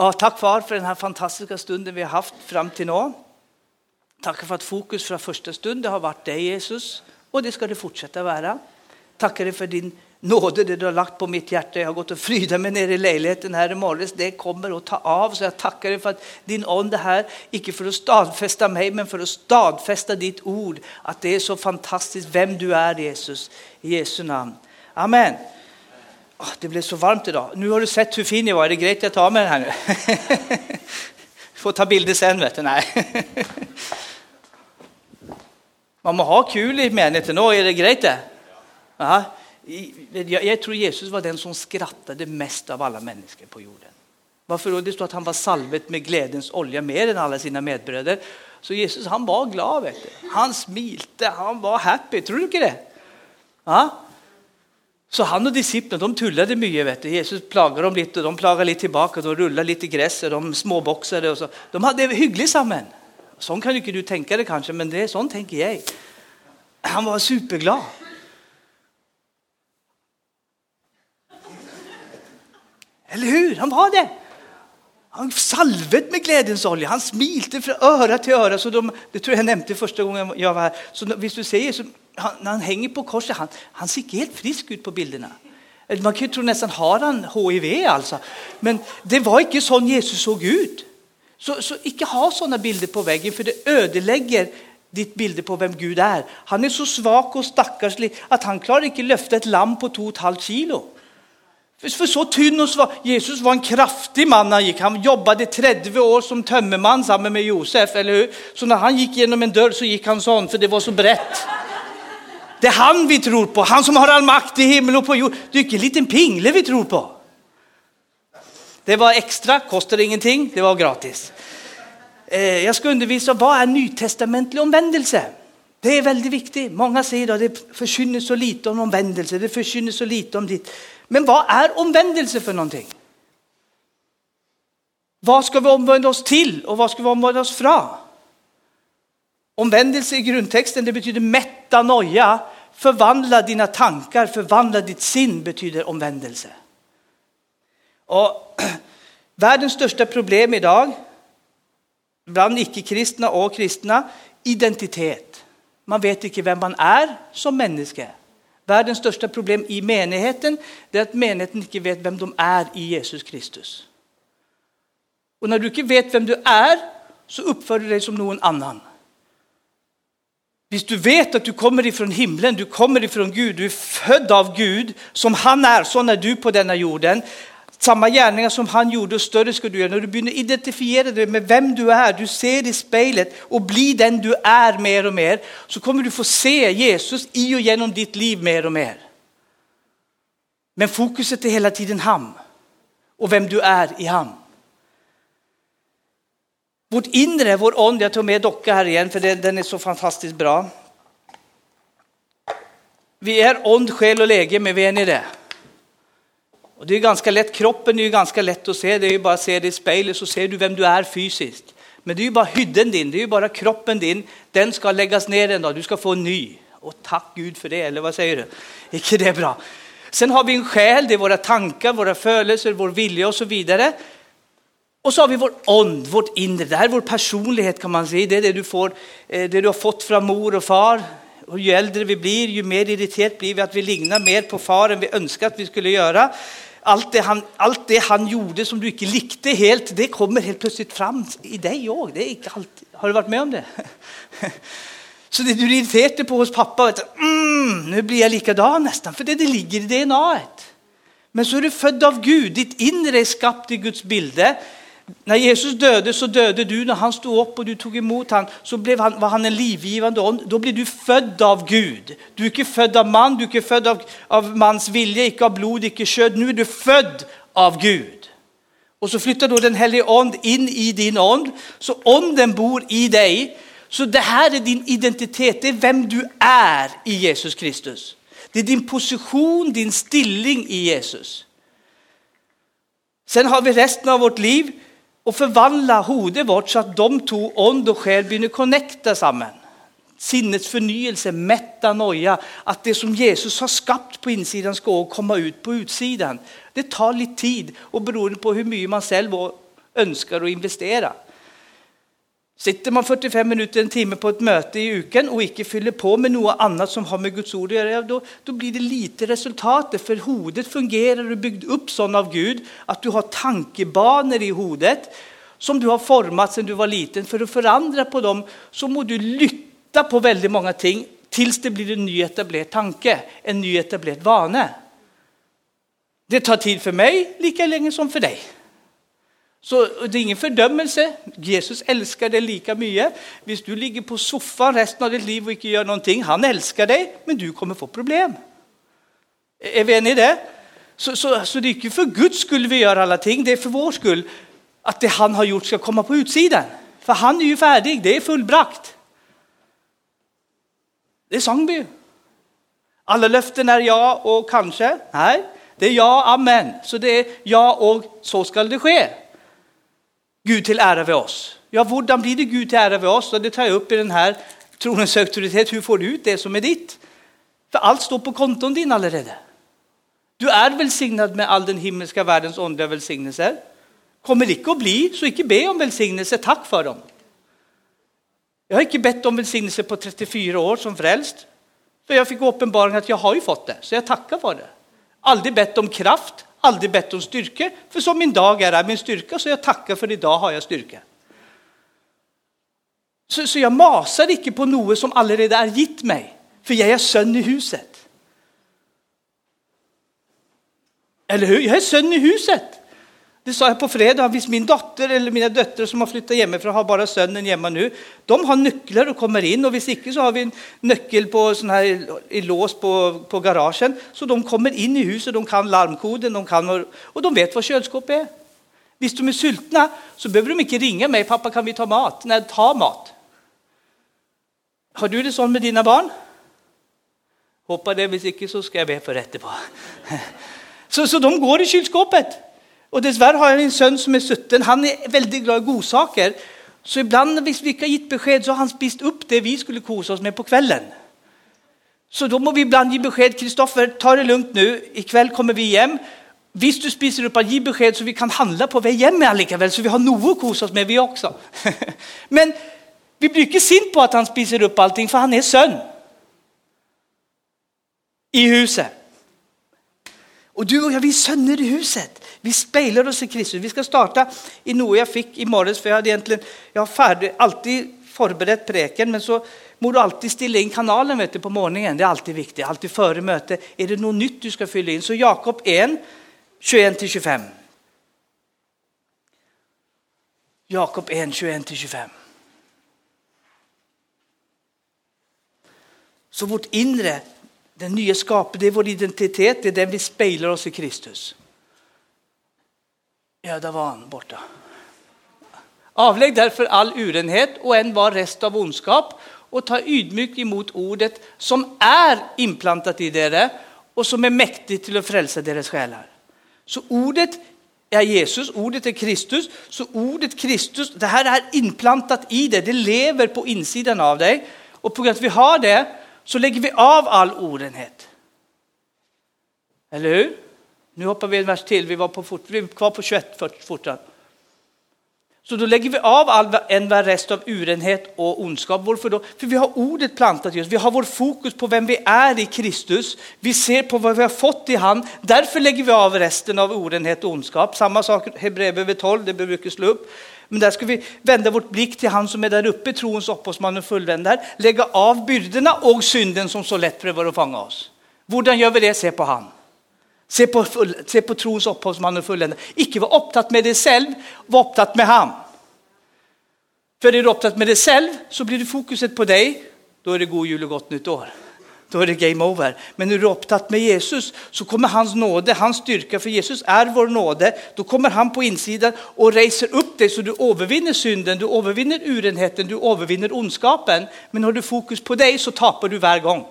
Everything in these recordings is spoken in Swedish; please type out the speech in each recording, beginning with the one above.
Ja, tack far för den här fantastiska stunden vi har haft fram till nu. Tack för att fokus från första stund har varit dig Jesus och det ska det fortsätta vara. Tackar dig för din nåde, det du har lagt på mitt hjärta. Jag har gått och frydat mig nere i lägenheten här i morgon. Det kommer att ta av. Så jag tackar dig för att din ande här, icke för att stadfästa mig, men för att stadfästa ditt ord. Att det är så fantastiskt vem du är Jesus. I Jesu namn. Amen. Oh, det blev så varmt idag. Nu har du sett hur fin jag var. Är det grejt jag tar med den här nu? får ta bilder sen vet du. Nej. Man må ha kul i menigheten. Är det grejt det? Ja. Jag, jag tror Jesus var den som skrattade mest av alla människor på jorden. Varför då? Det står att han var salvet med glädjens olja mer än alla sina medbröder. Så Jesus han var glad. Vet du. Han smilte, han var happy. Tror du inte det? Ja? Så han och disciplerna de tullade mycket. Vet du. Jesus plagade dem lite, och de plagade lite tillbaka, de rullade lite gräs, de småboxade. Och så. De hade det hyggligt samman. Sånt kan inte du tänka dig kanske, men det är sånt tänker jag. Han var superglad. Eller hur? Han var det. Han salvet med glädjens olja. Han smilte från öra till öra. Så de, det tror jag nämnde första gången jag var här. Så visst du säger så, han, när han hänger på korset, han, han ser helt frisk ut på bilderna. Man kan ju tro nästan har han HIV alltså. Men det var inte sån Jesus såg ut. Så, så icke ha sådana bilder på väggen för det ödelägger ditt bilder på vem Gud är. Han är så svag och stackarslig att han klarar inte lyfta ett lamm på 2,5 kilo. För så tynn och svag. Jesus var en kraftig man när han gick. Han jobbade 30 år som tömmerman samman med Josef, eller hur? Så när han gick genom en dörr så gick han sån, för det var så brett. Det är han vi tror på, han som har all makt i himmel och på jord. Det är inte en liten pingle vi tror på. Det var extra, kostade ingenting, det var gratis. Eh, jag ska undervisa vad är nytestamentlig omvändelse. Det är väldigt viktigt. Många säger att det försvinner så lite om omvändelse, det försvinner så lite om ditt. Men vad är omvändelse för någonting? Vad ska vi omvända oss till och vad ska vi omvända oss från? Omvändelse i grundtexten det betyder metanoia, förvandla dina tankar, förvandla ditt sinn, betyder omvändelse. Och världens största problem idag, bland icke-kristna och kristna, identitet. Man vet inte vem man är som människa. Världens största problem i menigheten är att menigheten inte vet vem de är i Jesus Kristus. Och när du inte vet vem du är så uppför du dig som någon annan. Om du vet att du kommer ifrån himlen, du kommer ifrån Gud, du är född av Gud som han är, så är du på denna jorden. Samma gärningar som han gjorde och större ska du göra. När du börjar identifiera dig med vem du är, du ser i spelet och blir den du är mer och mer, så kommer du få se Jesus i och genom ditt liv mer och mer. Men fokuset är hela tiden han och vem du är i han. Vårt inre, vår ond, jag tar med docka här igen för den är så fantastiskt bra. Vi är ond själ och läge, men vet ni det? Och det är ganska lätt, kroppen är ju ganska lätt att se, det är ju bara att se det i spegeln så ser du vem du är fysiskt. Men det är ju bara hydden din, det är ju bara kroppen din, den ska läggas ner en dag, du ska få en ny. Och tack Gud för det, eller vad säger du? Icke det är bra. Sen har vi en själ, det är våra tankar, våra födelser, vår vilja och så vidare. Och så har vi vår ond, vårt inre, det här är vår personlighet kan man säga. Det är det du, får, eh, det du har fått från mor och far. Och ju äldre vi blir, ju mer irriterat blir vi att vi lignar mer på far än vi önskar att vi skulle göra allt det, han, allt det han gjorde som du inte likte helt, det kommer helt plötsligt fram i dig också. Det är inte alltid. Har du varit med om det? Så det du irriterade på hos pappa, vet mm, nu blir jag likadan nästan, för det, det ligger i DNA. Men så är du född av Gud, ditt inre är skapt i Guds bilder. När Jesus döde så döde du, när han stod upp och du tog emot han så blev han, var han en livgivande ond. Då blir du född av Gud. Du är inte född av man, du är inte född av, av mans vilja, inte av blod, inte kött. Nu är du född av Gud. Och så flyttar då den helige ond in i din ond, så onden bor i dig. Så det här är din identitet, det är vem du är i Jesus Kristus. Det är din position, din stilling i Jesus. Sen har vi resten av vårt liv och förvandla hodet vårt så att de två, ond och själ, börjar connecta samman. Sinnets förnyelse, metanoia, att det som Jesus har skapat på insidan ska komma ut på utsidan. Det tar lite tid och beroende på hur mycket man själv önskar att investera. Sitter man 45 minuter, en timme på ett möte i uken och inte fyller på med något annat som har med Guds ord att göra, då, då blir det lite resultat. För hodet fungerar och byggt upp sån av Gud att du har tankebanor i hodet som du har format sedan du var liten. För att förändra på dem så må du lytta på väldigt många ting tills det blir en ny etablerad tanke, en ny etablerad vana. Det tar tid för mig lika länge som för dig. Så det är ingen fördömelse. Jesus älskar dig lika mycket. Om du ligger på soffan resten av ditt liv och inte gör någonting, han älskar dig, men du kommer få problem. Är vi eniga i det? Så, så, så det är inte för Guds skull vi gör alla ting, det är för vår skull att det han har gjort ska komma på utsidan. För han är ju färdig, det är fullbrakt. Det sang vi ju. Alla löften är ja och kanske. Nej, det är ja, amen. Så det är ja och så ska det ske. Gud till ära vid oss. Ja, hur blir det Gud till ära vid oss? Och det tar jag upp i den här tronens auktoritet. Hur får du ut det som är ditt? För allt står på konton din allerede. Du är välsignad med all den himmelska världens onda välsignelser. Kommer icke att bli, så icke be om välsignelse, tack för dem. Jag har icke bett om välsignelse på 34 år som frälst. För jag fick uppenbarligen att jag har ju fått det, så jag tackar för det. Aldrig bett om kraft, aldrig bett om styrka. För som min dag är, är min styrka, så jag tackar för idag har jag styrka. Så, så jag masar inte på något som allerede är gitt mig, för jag är son i huset. Eller hur? Jag är son i huset. Det sa jag på fredag, om min dotter eller mina döttrar som har flyttat hemifrån har bara sönnen hemma nu. De har nycklar och kommer in och om inte så har vi en nyckel på sån här i lås på, på garagen. Så de kommer in i huset, de kan larmkoden, de kan, och de vet vad kylskåpet är. Visst de är sultna så behöver de inte ringa mig, pappa kan vi ta mat? Nej, ta mat. Har du det så med dina barn? Hoppas det, om inte så ska jag be för rätt på. Så, så de går i kylskåpet. Och dessvärre har jag en son som är 17. Han är väldigt glad i godsaker. Så ibland när vi har gett besked så har han spist upp det vi skulle kosa oss med på kvällen. Så då måste vi ibland ge besked. Kristoffer, ta det lugnt nu. Ikväll kommer vi hem. Visst du spiser upp, ge besked så vi kan handla på väg hem allikevel, så vi har något att kosa oss med vi också. Men vi blir inte sint på att han spiser upp allting, för han är sön. I huset. Och du och jag, vi är sönder i huset. Vi speglar oss i Kristus. Vi ska starta i något jag fick i morges, för jag hade egentligen, jag har färdig, alltid förberett preken, men så må du alltid ställa in kanalen vet du, på morgonen. Det är alltid viktigt, alltid före möte. Är det något nytt du ska fylla in? Så Jakob 1, 21-25. Jakob 1, 21-25. Så vårt inre, den nya skapelsen, det är vår identitet, det är den vi speglar oss i Kristus. Ja, där var han borta. Avlägg därför all urenhet och en var rest av ondskap och ta ydmykt emot ordet som är inplantat i dere och som är mäktigt till att frälsa deras själar. Så ordet är Jesus, ordet är Kristus. Så ordet Kristus, det här är inplantat i dig, det lever på insidan av dig. Och på grund av att vi har det så lägger vi av all orenhet. Eller hur? Nu hoppar vi en vers till, vi var, på fort, vi var kvar på 21 fortfarande. Så då lägger vi av all en rest av urenhet och ondskap. Varför då? För vi har ordet plantat i oss. Vi har vår fokus på vem vi är i Kristus. Vi ser på vad vi har fått i han. Därför lägger vi av resten av orenhet och ondskap. Samma sak Hebreerbrevet 12, det brukar slå upp. Men där ska vi vända vårt blick till han som är där uppe, troens upphovsman och fullvändare. Lägga av byrdorna och synden som så lätt prövar att fånga oss. Hur gör vi det? Se på han. Se på, full, se på trons upphovsman och fulländare. Icke vara upptatt med dig själv, var upptatt med han. För är du upptatt med dig själv så blir det fokuset på dig, då är det god jul och gott nytt år. Då är det game over. Men när du är upptatt med Jesus så kommer hans nåde, hans styrka, för Jesus är vår nåde. Då kommer han på insidan och reser upp dig så du övervinner synden, du övervinner urenheten, du övervinner ondskapen. Men har du fokus på dig så tappar du varje gång.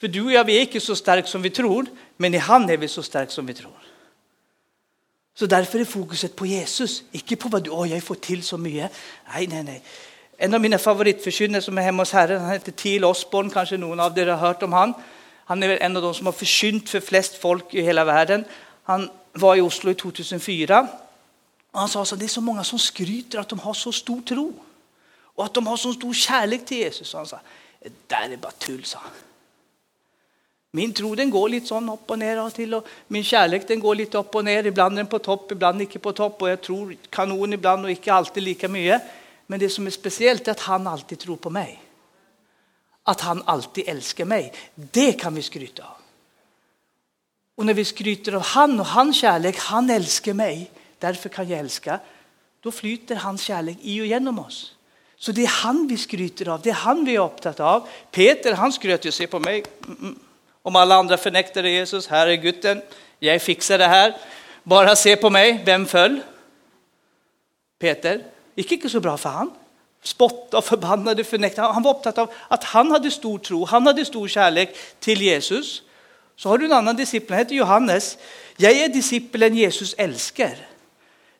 För du och jag, vi är inte så starka som vi tror, men i han är vi så starka som vi tror. Så därför är fokuset på Jesus, inte på vad du, åh jag får till så mycket. Nej, nej, nej. En av mina favoritförkynnare som är hemma hos Herren, han heter Thiel Osborn, kanske någon av er har hört om han. Han är en av de som har förkynt för flest folk i hela världen. Han var i Oslo i 2004. Och han sa att det är så många som skryter att de har så stor tro och att de har så stor kärlek till Jesus. Och han sa, det där är bara tull, sa han. Min tro den går lite sån upp och ner och till och min kärlek den går lite upp och ner. Ibland är den på topp, ibland inte på topp och jag tror kanon ibland och inte alltid lika mycket. Men det som är speciellt är att han alltid tror på mig. Att han alltid älskar mig. Det kan vi skryta av. Och när vi skryter av han och hans kärlek, han älskar mig, därför kan jag älska. Då flyter hans kärlek i och genom oss. Så det är han vi skryter av, det är han vi är upptatt av. Peter han skröt ju, se på mig. Mm, mm. Om alla andra förnektade Jesus, här är gutten, jag fixar det här. Bara se på mig, vem föll? Peter gick inte så bra för han. Spottade och förbannade förnekade. Han var upptatt av att han hade stor tro, han hade stor kärlek till Jesus. Så har du en annan disciplin, han heter Johannes. Jag är disciplen Jesus älskar.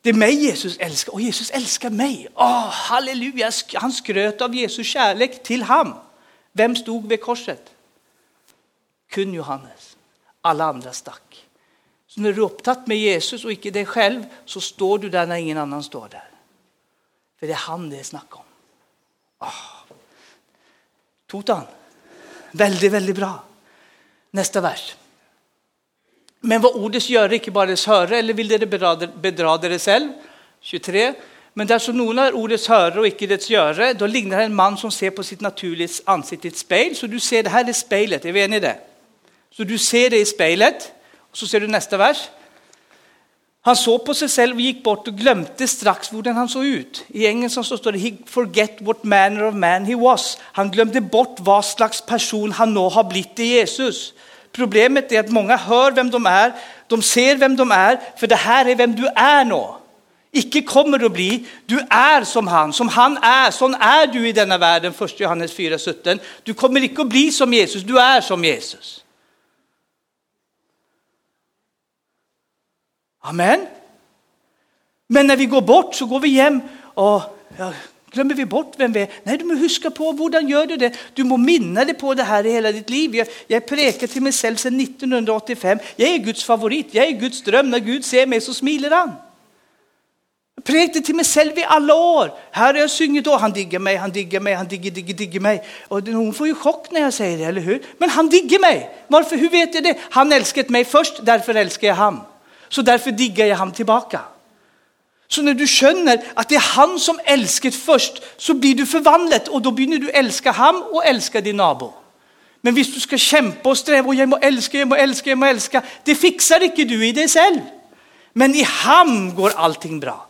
Det är mig Jesus älskar och Jesus älskar mig. Oh, halleluja, han skröt av Jesus kärlek till ham. Vem stod vid korset? Kun Johannes. Alla andra stack. Så när du är upptatt med Jesus och icke dig själv så står du där när ingen annan står där. För det är han det är snack om. Oh. Totan. Väldigt, väldigt bra. Nästa vers. Men vad ordet gör icke bara dess höre, eller vill det bedra det själv? 23. Men där som någon är ordets höre och icke dess göre, då liknar en man som ser på sitt naturliga ansikte i ett spegel. Så du ser, det här är spelet, är vi eniga i det? Så du ser det i spelet, och så ser du nästa vers. Han såg på sig själv och gick bort och glömde strax hur han såg ut. I engelska så står det he forget what manner of man he was. Han glömde bort vad slags person han nu har blivit i Jesus. Problemet är att många hör vem de är, de ser vem de är, för det här är vem du är nu. Icke kommer att bli, du är som han, som han är, sån är du i denna världen, 1 Johannes 4.17. Du kommer icke att bli som Jesus, du är som Jesus. Amen. Men när vi går bort så går vi hem och ja, glömmer vi bort vem vi är. Nej, du måste huska på hur gör du det. Du må minna dig på det här i hela ditt liv. Jag, jag prekar till mig själv sedan 1985. Jag är Guds favorit, jag är Guds dröm. När Gud ser mig så smiler han. Jag prekade till mig själv i alla år. Här har jag sjungit då, han diggar mig, han diggar mig, han digger, digger, digger mig. Och hon får ju chock när jag säger det, eller hur? Men han digger mig. Varför? Hur vet jag det? Han älskade mig först, därför älskar jag honom. Så därför diggar jag han tillbaka. Så när du känner att det är han som älskat först så blir du förvandlad och då börjar du älska han och älska din nabo. Men visst du ska kämpa och sträva och jag må älska, jag må älska, jag må älska. Det fixar inte du i dig själv. Men i ham går allting bra.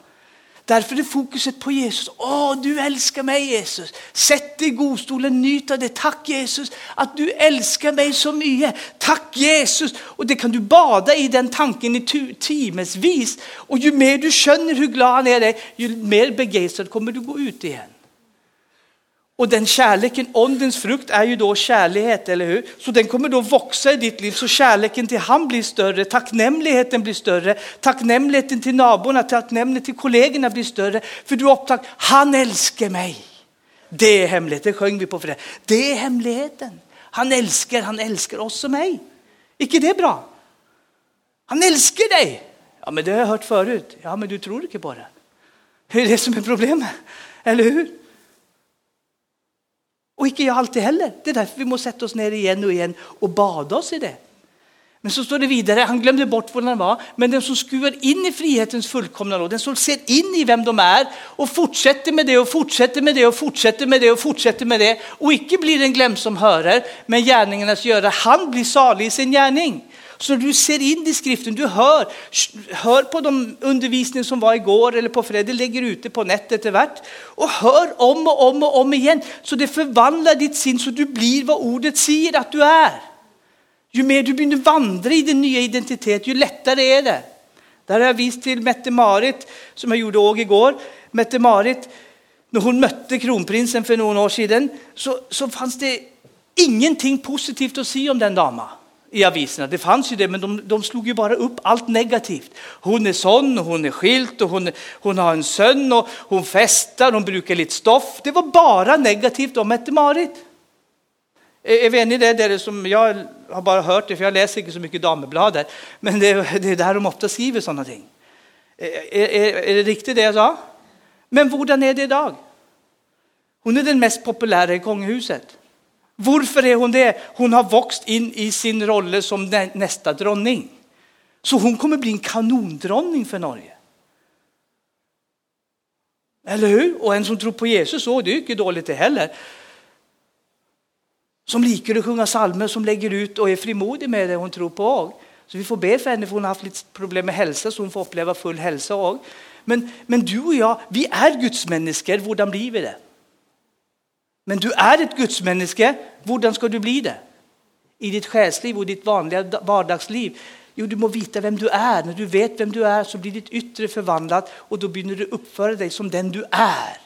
Därför är fokuset på Jesus. Åh, du älskar mig Jesus. Sätt dig i godstolen, nyt av det. Tack Jesus att du älskar mig så mycket. Tack Jesus. Och det kan du bada i den tanken i timesvis. Och ju mer du känner hur glad han är dig, ju mer begeistrad kommer du gå ut igen. Och den kärleken, åndens frukt är ju då kärlighet, eller hur? Så den kommer då växa i ditt liv, så kärleken till han blir större, tacknämligheten blir större, tacknämligheten till naborna, tacknämligheten till kollegorna blir större. För du upptäcker, han älskar mig. Det är hemligheten, det sjöng vi på för det. Det är hemligheten. Han älskar, han älskar oss och mig. Icke det bra? Han älskar dig. Ja, men det har jag hört förut. Ja, men du tror inte på det. Det är det som är problemet, eller hur? Och icke jag alltid heller. Det är därför vi måste sätta oss ner igen och igen och bada oss i det. Men så står det vidare, han glömde bort vad han var, men den som skruvar in i frihetens fullkomna råd, den som ser in i vem de är och fortsätter med det och fortsätter med det och fortsätter med det och fortsätter med det och icke blir en glömsam hörer, men gärningarnas göra, han blir salig i sin gärning. Så du ser in i skriften, du hör, hör på de undervisningar som var igår eller på fredag, lägger ute på nätet värt och hör om och om och om igen. Så det förvandlar ditt sinne så du blir vad ordet säger att du är. Ju mer du börjar vandra i din nya identitet, ju lättare är det. Där har jag visat till Mette-Marit, som jag gjorde också igår. Mette-Marit, när hon mötte kronprinsen för några år sedan, så, så fanns det ingenting positivt att säga om den damen i aviserna. Det fanns ju det, men de, de slog ju bara upp allt negativt. Hon är sån, hon är skilt och hon, hon har en son och hon festar, hon brukar lite stoff. Det var bara negativt om Mette-Marit. Är, är vi eniga det? det är som jag har bara hört det, för jag läser inte så mycket damebladet. Men det, det är där de ofta skriver sådana ting. Är, är, är det riktigt det jag sa? Men hurdan är det idag? Hon är den mest populära i kungahuset. Varför är hon det? Hon har vuxit in i sin roll som nästa dronning. Så hon kommer bli en kanondronning för Norge. Eller hur? Och en som tror på Jesus, så det är ju inte dåligt det heller. Som liker att sjunga salmer, som lägger ut och är frimodig med det hon tror på. Så vi får be för henne, för hon har haft lite problem med hälsa, så hon får uppleva full hälsa. Men, men du och jag, vi är gudsmänniskor, hur blir vi det? Men du är ett gudsmänniska, hur ska du bli det? I ditt själsliv och ditt vanliga vardagsliv. Jo, du må veta vem du är. När du vet vem du är så blir ditt yttre förvandlat och då börjar du uppföra dig som den du är.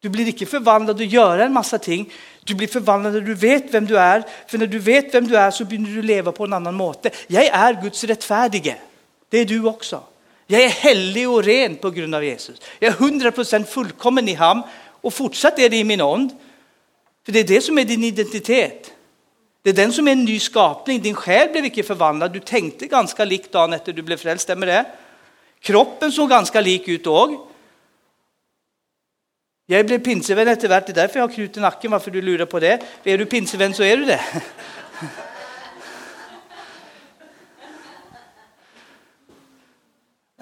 Du blir inte förvandlad och göra en massa ting. Du blir förvandlad när du vet vem du är. För när du vet vem du är så börjar du leva på en annan måte. Jag är Guds rättfärdige. Det är du också. Jag är helig och ren på grund av Jesus. Jag är hundra procent fullkommen i ham och fortsatt är det i min ond. För det är det som är din identitet. Det är den som är en ny skapning. Din själ blev inte förvandlad. Du tänkte ganska likt dagen efter du blev frälst, stämmer det? Kroppen såg ganska lik ut också. Jag blev pinsevän efterhvert, det är därför jag har krut i nacken, varför du lurar på det. Är du pinsevän så är du det.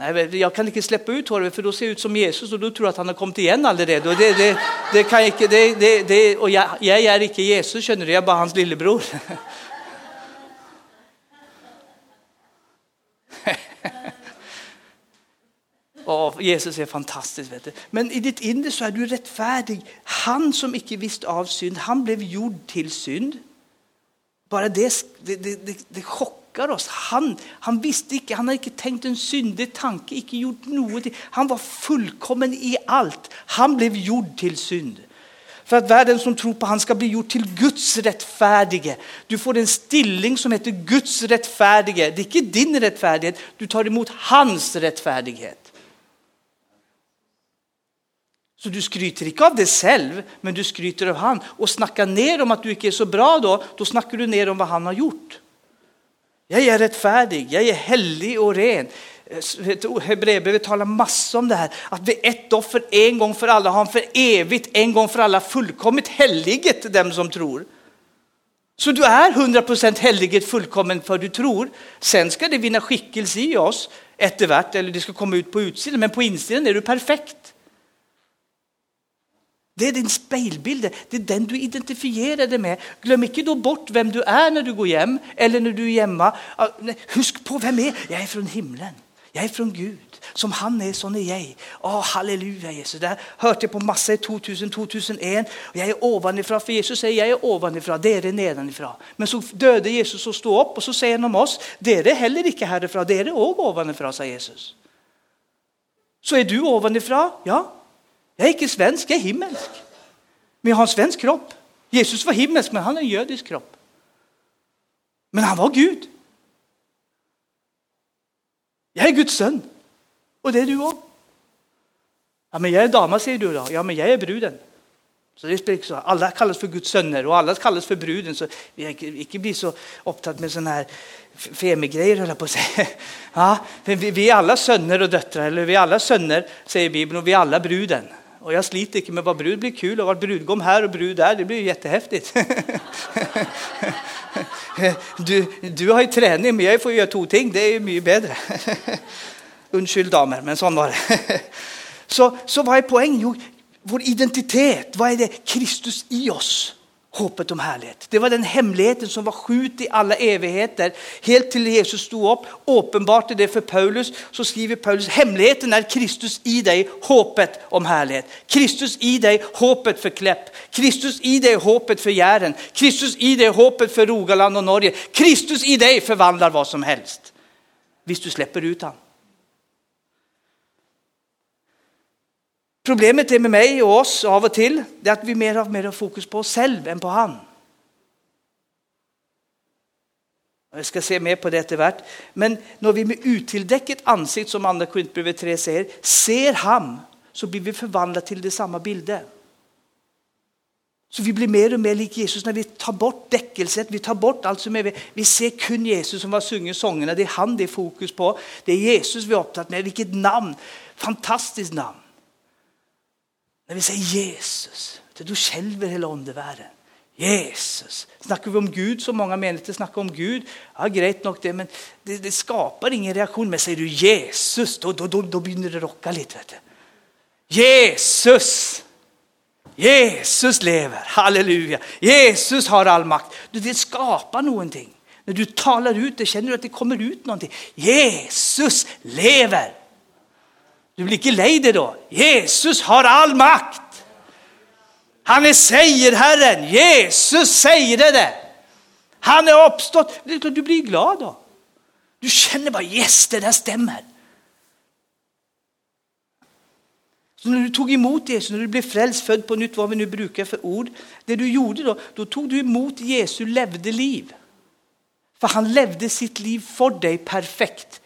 Nej, jag kan inte släppa ut håret för då ser jag ut som Jesus och då tror jag att han har kommit igen allerede. Och det, det, det kan inte, det, det, det, och jag, jag är inte Jesus, känner du, jag är bara hans lillebror. Oh, Jesus är fantastisk. Vet du. Men i ditt inre så är du rättfärdig. Han som icke visste av synd, han blev gjord till synd. Bara det, det, det, det chockar oss. Han, han visste inte, han hade inte tänkt en syndig tanke, inte gjort något. Han var fullkommen i allt. Han blev gjord till synd. För att världen som tror på han ska bli gjord till Guds rättfärdige. Du får en stilling som heter Guds rättfärdige. Det är inte din rättfärdighet, du tar emot hans rättfärdighet. Så du skryter inte av dig själv, men du skryter av han. Och snackar ner om att du inte är så bra då, då snackar du ner om vad han har gjort. Jag är rättfärdig, jag är helig och ren. Hebreerbrevet talar massor om det här, att vid ett offer en gång för alla har han för evigt, en gång för alla fullkomligt helliget dem som tror. Så du är 100% helliget fullkommen för du tror. Sen ska det vinna skickelse i oss eftervärt, eller det ska komma ut på utsidan, men på insidan är du perfekt. Det är din spegelbild, det är den du identifierar dig med. Glöm inte då bort vem du är när du går hem eller när du är hemma. Husk på vem jag är. Jag är från himlen. Jag är från Gud. Som han är, sån är jag. Oh, halleluja Jesus. Det hörde jag på massa 2000, 2001. Jag är ovanifrån, för Jesus säger jag är ovanifrån, det är det nedanifrån. Men så döde Jesus och stod upp och så säger han om oss, det är det heller inte härifrån, det är det också ovanifrån, sa Jesus. Så är du ovanifrån? Ja, jag är inte svensk, jag är himmelsk. Men jag har en svensk kropp. Jesus var himmelsk, men han har en judisk kropp. Men han var Gud. Jag är Guds son. Och det är du också. Ja, men jag är dama, säger du då. Ja, men jag är bruden. Så det spelar så. Alla kallas för Guds söner och alla kallas för bruden. Så vi inte, inte bli så upptagna med sådana här femigrejer, höll jag på att säga. Ja, vi, vi är alla söner och döttrar, eller vi är alla söner, säger Bibeln, och vi är alla bruden. Och jag sliter inte med vad brud blir kul och vara brudgom här och brud där. Det blir ju jättehäftigt. Du, du har ju träning, men jag får ju göra två ting. Det är ju mycket bättre. Undskyld damer, men sån var det. Så, så vad är poängen? Jo, vår identitet. Vad är det? Kristus i oss hoppet om härlighet. Det var den hemligheten som var skjut i alla evigheter. Helt till Jesus stod upp, uppenbart är det för Paulus, så skriver Paulus, hemligheten är Kristus i dig, hoppet om härlighet. Kristus i dig, hoppet för Kläpp. Kristus i dig, hoppet för Jären. Kristus i dig, hoppet för Rogaland och Norge. Kristus i dig förvandlar vad som helst. Visst du släpper ut han. Problemet är med mig och oss av och till det är att vi mer har mer fokus på oss själva än på han. Jag ska se mer på det eftervärt. Men när vi med utildäcket ansikte, som andra Korintierbrevet 3 säger, ser han så blir vi förvandlade till det samma bilder. Så vi blir mer och mer lik Jesus när vi tar bort däckelset, vi tar bort allt som är vi, vi ser kun Jesus som har sjunger sångerna, det är han det är fokus på. Det är Jesus vi är upptatt med, vilket namn, fantastiskt namn. När vi säger Jesus, då skälver hela undervärlden. Jesus. Snackar vi om Gud, så många människor snackar om Gud, ja grejt nog det, men det, det, skapar ingen reaktion. Men säger du Jesus, då, då, då, då börjar det rocka lite. Vet du. Jesus! Jesus lever, halleluja. Jesus har all makt. Det skapar någonting. När du talar ut det känner du att det kommer ut någonting. Jesus lever. Du blir inte lej då. Jesus har all makt. Han är segerherren. Jesus säger det. Han är uppstått. Du blir glad då. Du känner bara yes, det där stämmer. Så när du tog emot Jesus, när du blev frälst, född på nytt, vad vi nu brukar för ord. Det du gjorde då, då tog du emot Jesu levde liv. För han levde sitt liv för dig perfekt.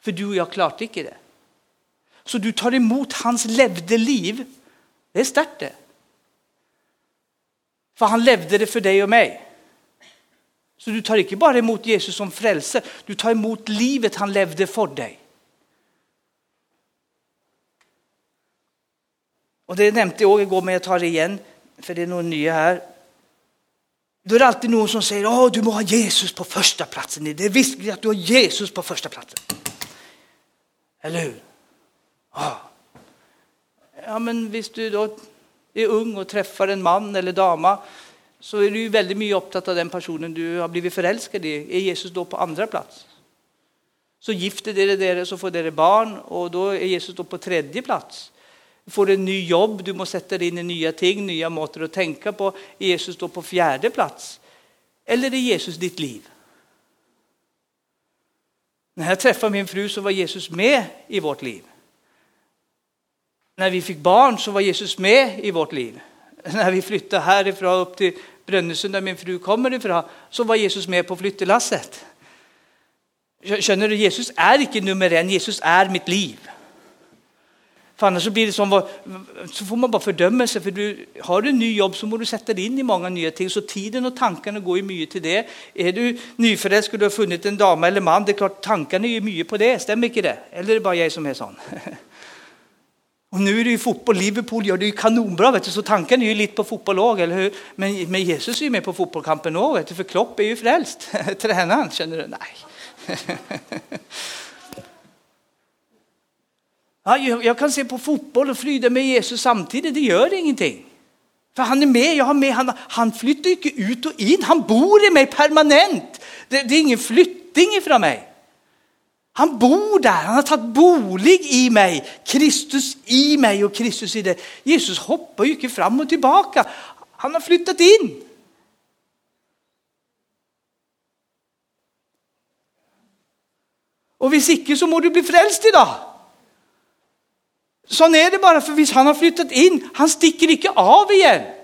För du och jag klarte inte det. Så du tar emot hans levde liv. Det är starkt det. För han levde det för dig och mig. Så du tar inte bara emot Jesus som frälse, du tar emot livet han levde för dig. Och det nämnde jag igår, men jag tar det igen, för det är några nya här. Då är det alltid någon som säger att du må ha Jesus på första platsen. Det är visst att du har Jesus på första platsen. Eller hur? Ja, men visst du då är ung och träffar en man eller dama så är du ju väldigt mycket upptatt av den personen du har blivit förälskad i. Är Jesus då på andra plats? Så gifter dere dere så får dere barn och då är Jesus då på tredje plats. Får en ny jobb, du måste sätta dig in i nya ting, nya måter att tänka på. Är Jesus då på fjärde plats? Eller är Jesus ditt liv? När jag träffade min fru så var Jesus med i vårt liv. När vi fick barn så var Jesus med i vårt liv. När vi flyttade härifrån upp till Brönnösund där min fru kommer ifrån så var Jesus med på flyttelasset. Känner du, Jesus är inte nummer en, Jesus är mitt liv. För annars så blir det som, så får man bara fördöma sig, För du, har du en ny jobb så måste du sätta dig in i många nya ting. Så tiden och tankarna går ju mycket till det. Är du nyförälskad och du har funnit en dam eller man, det är klart tankarna är ju mycket på det. Stämmer inte det? Eller är det bara jag som är sån? Och nu är det ju fotboll, Liverpool gör det ju kanonbra, vet du, så tanken är ju lite på fotboll också, eller hur? Men, men Jesus är ju med på fotbollskampen också, för Klopp är ju frälst. Tränaren, känner du? Nej. Ja, jag kan se på fotboll och flyga med Jesus samtidigt, det gör ingenting. För han är med, jag har med, han, han flyttar inte ut och in, han bor i mig permanent. Det, det är ingen flytting ifrån mig. Han bor där, han har tagit bolig i mig, Kristus i mig och Kristus i dig. Jesus hoppar ju inte fram och tillbaka, han har flyttat in. Och hvis icke så må du bli frälst idag. Så är det bara, för visst han har flyttat in, han sticker inte av igen.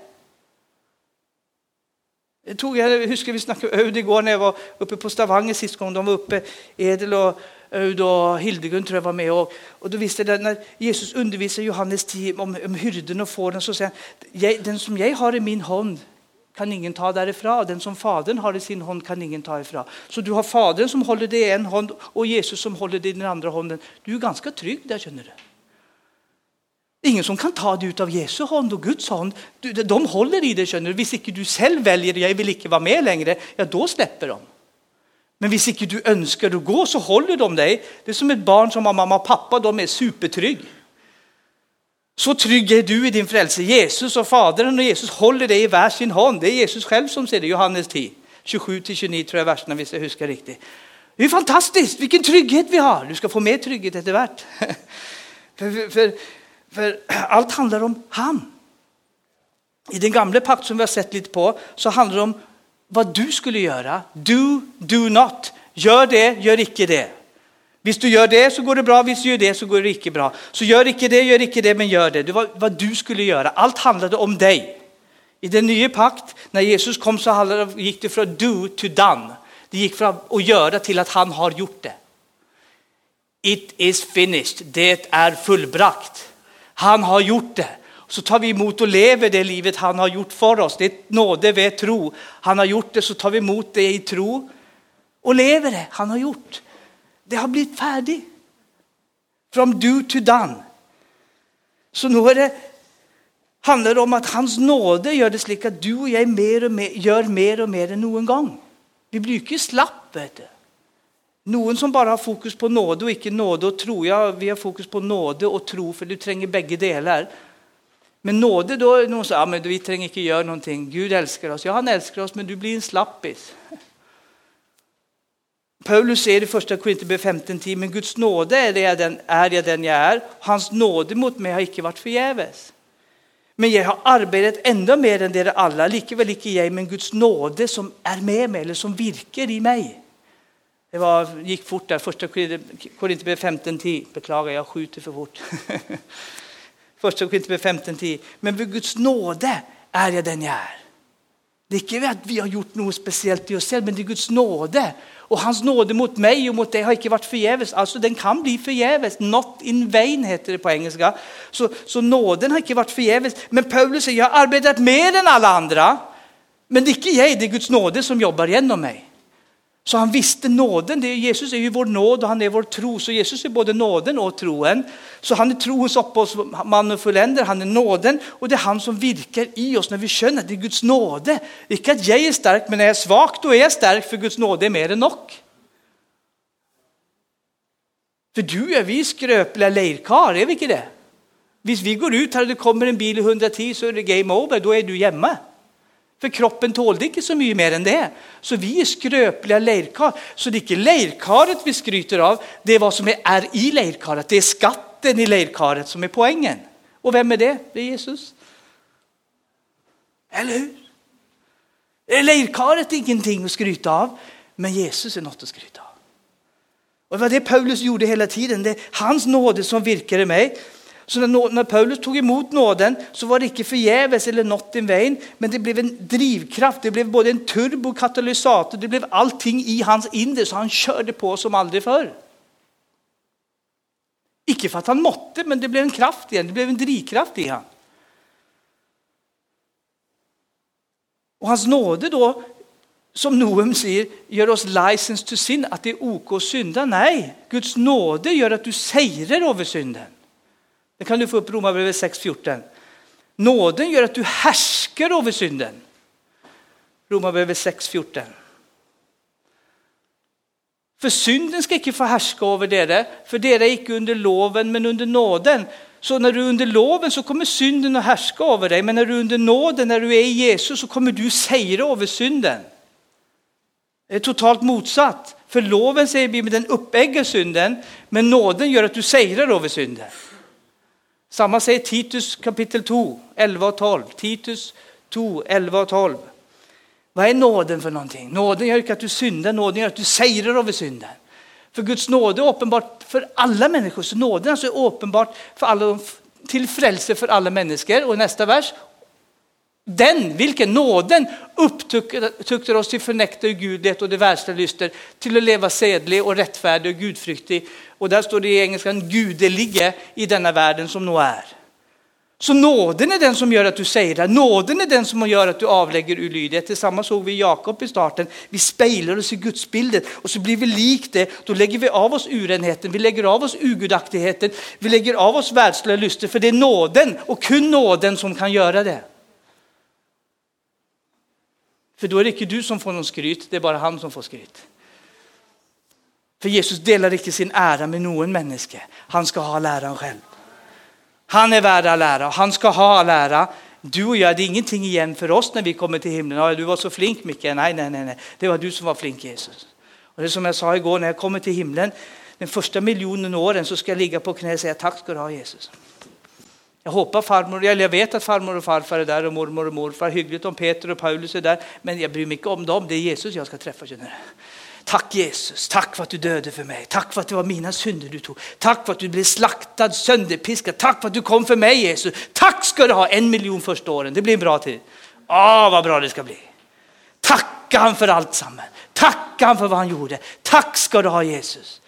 Jag tog, jag huskar vi snacka Öd igår när jag var uppe på Stavanger sist gång. De var uppe, Edel och eh, då Hildegund tror jag var med. Och, och då visste jag när Jesus undervisar Johannes 10 om, om hyrden och fåren så säger han, den som jag har i min hand kan ingen ta därifrån. Den som Fadern har i sin hand kan ingen ta ifrån. Så du har Fadern som håller dig i en hand och Jesus som håller dig i den andra handen. Du är ganska trygg där känner du. Ingen som kan ta det ut av Jesu hand och Guds hand. De håller i det känner du. Visst inte du själv väljer, jag vill inte vara med längre, ja då släpper de. Men visst inte du önskar att gå så håller de dig. Det är som ett barn som har mamma och pappa, de är supertrygg. Så trygg är du i din frälse. Jesus och Fadern och Jesus håller dig i var sin hand. Det är Jesus själv som säger det, Johannes 10, 27-29 tror jag verserna om jag huskar riktigt. Det är fantastiskt, vilken trygghet vi har. Du ska få mer trygghet efter För, för, för, för allt handlar om han. I den gamla pakt som vi har sett lite på så handlar det om vad du skulle göra. Do, do not. Gör det, gör icke det. Visst, du gör det så går det bra, Visst, du gör det så går det icke bra. Så gör icke det, gör icke det, men gör det. Det var vad du skulle göra. Allt handlade om dig. I den nya pakt, när Jesus kom så gick det från do to done. Det gick från att göra till att han har gjort det. It is finished. Det är fullbrakt. Han har gjort det. så tar vi emot och lever det livet han har gjort för oss. Det är nåde vid tro. Han har gjort det så tar vi emot det i tro och lever det han har gjort. Det har blivit färdigt. From do to done. Så nu är det, handlar det om att hans nåde gör det slik att du och jag mer och mer, gör mer och mer än någon gång. Vi blir inte slapp. Vet du. Någon som bara har fokus på nåde och ikke nåde och tro. Ja, vi har fokus på nåde och tro för du tränger bägge delar. Men nåde då är noen som ja, men vi tränger inte göra någonting. Gud älskar oss. Ja, han älskar oss, men du blir en slappis. Paulus säger i första Korinthierbrevet 15.10, men Guds nåde är, det den, er jag den jag är. Hans nåde mot mig har icke varit förgäves. Men jag har arbetat enda mer än dere alla, likevel icke jag, men Guds nåde som är med mig, eller som virker i mig. Det var, gick fort där, första Korinthierbrevet 15.10, beklagar jag skjuter för fort. första Korinthierbrevet 15.10, men för Guds nåde är jag den jag är. Det är inte att vi har gjort något speciellt i oss själva, men det är Guds nåde och hans nåde mot mig och mot dig har inte varit förgäves. Alltså den kan bli förgäves. Not in vain heter det på engelska. Så, så nåden har inte varit förgäves. Men Paulus säger, jag har arbetat mer än alla andra. Men det är inte jag, det är Guds nåde som jobbar genom mig. Så han visste nåden. Det är, Jesus är ju vår nåd och han är vår tro. Så Jesus är både nåden och troen. Så han är troens upphovsman och fulländer. Han är nåden och det är han som virkar i oss när vi känner att det är Guds nåde. Inte att jag är stark, men när jag är svag då är jag stark för Guds nåde är mer än nog. För du är vi skröpliga lejrkar, är vi inte det? Om vi går ut här och det kommer en bil i 110 så är det game over, då är du hemma. För kroppen tålde inte så mycket mer än det. Så vi är skröpliga leirkar. Så det är inte leirkaret vi skryter av, det är vad som är i leirkaret. Det är skatten i leirkaret som är poängen. Och vem är det? Det är Jesus. Eller hur? Leirkaret är ingenting att skryta av, men Jesus är något att skryta av. Och det var det Paulus gjorde hela tiden. Det är hans nåde som virkar i mig. Så när, Paulus tog emot nåden så var det inte förgäves eller något i vägen, men det blev en drivkraft, det blev både en turbokatalysator, det blev allting i hans inre så han körde på som aldrig förr. Icke för att han måtte, men det blev en kraft igen, det blev en drivkraft i han. Och hans nåde då, som Noem säger, gör oss license to sin, att det är OK att synda. Nej, Guds nåde gör att du säger över synden. Det kan du få upp Romarbrevet 6.14. Nåden gör att du härskar över synden. Romarbrevet 6.14. För synden ska inte få härska över dere, för dere är icke under loven men under nåden. Så när du är under loven så kommer synden att härska över dig, men när du är under nåden, när du är i Jesus så kommer du segra över synden. Det är totalt motsatt. För loven säger Bibeln, den uppägger synden, men nåden gör att du segrar över synden. Samma säger Titus kapitel 2, 11 och 12. Titus 2, 11 och 12. Vad är nåden för någonting? Nåden gör inte att du syndar, nåden gör att du säger över synden. För Guds nåde är uppenbart för alla människor, så nåden alltså är uppenbart för alla, till frälse för alla människor. Och nästa vers, den, vilken nåden upptuktar oss till förnekta gudlighet och det värsta lyster, till att leva sedlig och rättfärdig och gudfryktig. Och där står det i engelskan gudelige i denna världen som nå är. Så nåden är den som gör att du säger det. Nåden är den som gör att du avlägger ulydighet. Tillsammans såg vi Jakob i starten. Vi speglar oss i gudsbilden och så blir vi lik det. Då lägger vi av oss urenheten, vi lägger av oss ugudaktigheten, vi lägger av oss världsliga lyster. För det är nåden och kun nåden som kan göra det. För då är det inte du som får någon skryt, det är bara han som får skryt. För Jesus delar inte sin ära med någon människa. Han ska ha läran själv. Han är värd all ära och han ska ha all ära. Du och jag, det är ingenting igen för oss när vi kommer till himlen. Ja, du var så flink Micke. Nej, nej, nej, nej. Det var du som var flink Jesus. Och det är som jag sa igår, när jag kommer till himlen, den första miljonen åren så ska jag ligga på knä och säga tack ska du ha Jesus. Jag hoppas farmor, eller jag vet att farmor och farfar är där och mormor och morfar. Hyggligt om Peter och Paulus är där, men jag bryr mig inte om dem. Det är Jesus jag ska träffa. Känner Tack Jesus, tack för att du dödade för mig. Tack för att det var mina synder du tog. Tack för att du blev slaktad, sönderpiskad. Tack för att du kom för mig Jesus. Tack ska du ha en miljon första åren. Det blir en bra tid. Åh, vad bra det ska bli. Tacka han för allt samman. Tacka han för vad han gjorde. Tack ska du ha Jesus.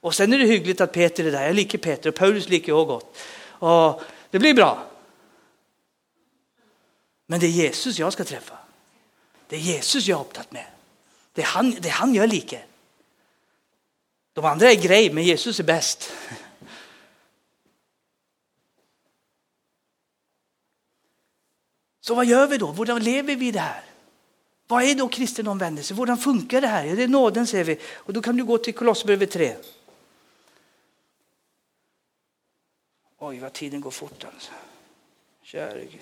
Och sen är det hyggligt att Peter är där. Jag liker Peter och Paulus liker jag gott. Och det blir bra. Men det är Jesus jag ska träffa. Det är Jesus jag har upptagit med. Det är han, det är han jag liker. De andra är grej, men Jesus är bäst. Så vad gör vi då? Hur lever vi det här? Vad är då kristen omvändelse? Hur funkar det här? Ja, det är nåden säger vi. Och då kan du gå till Kolosserbrevet 3. Oj, vad tiden går fort alltså. Käre Gud.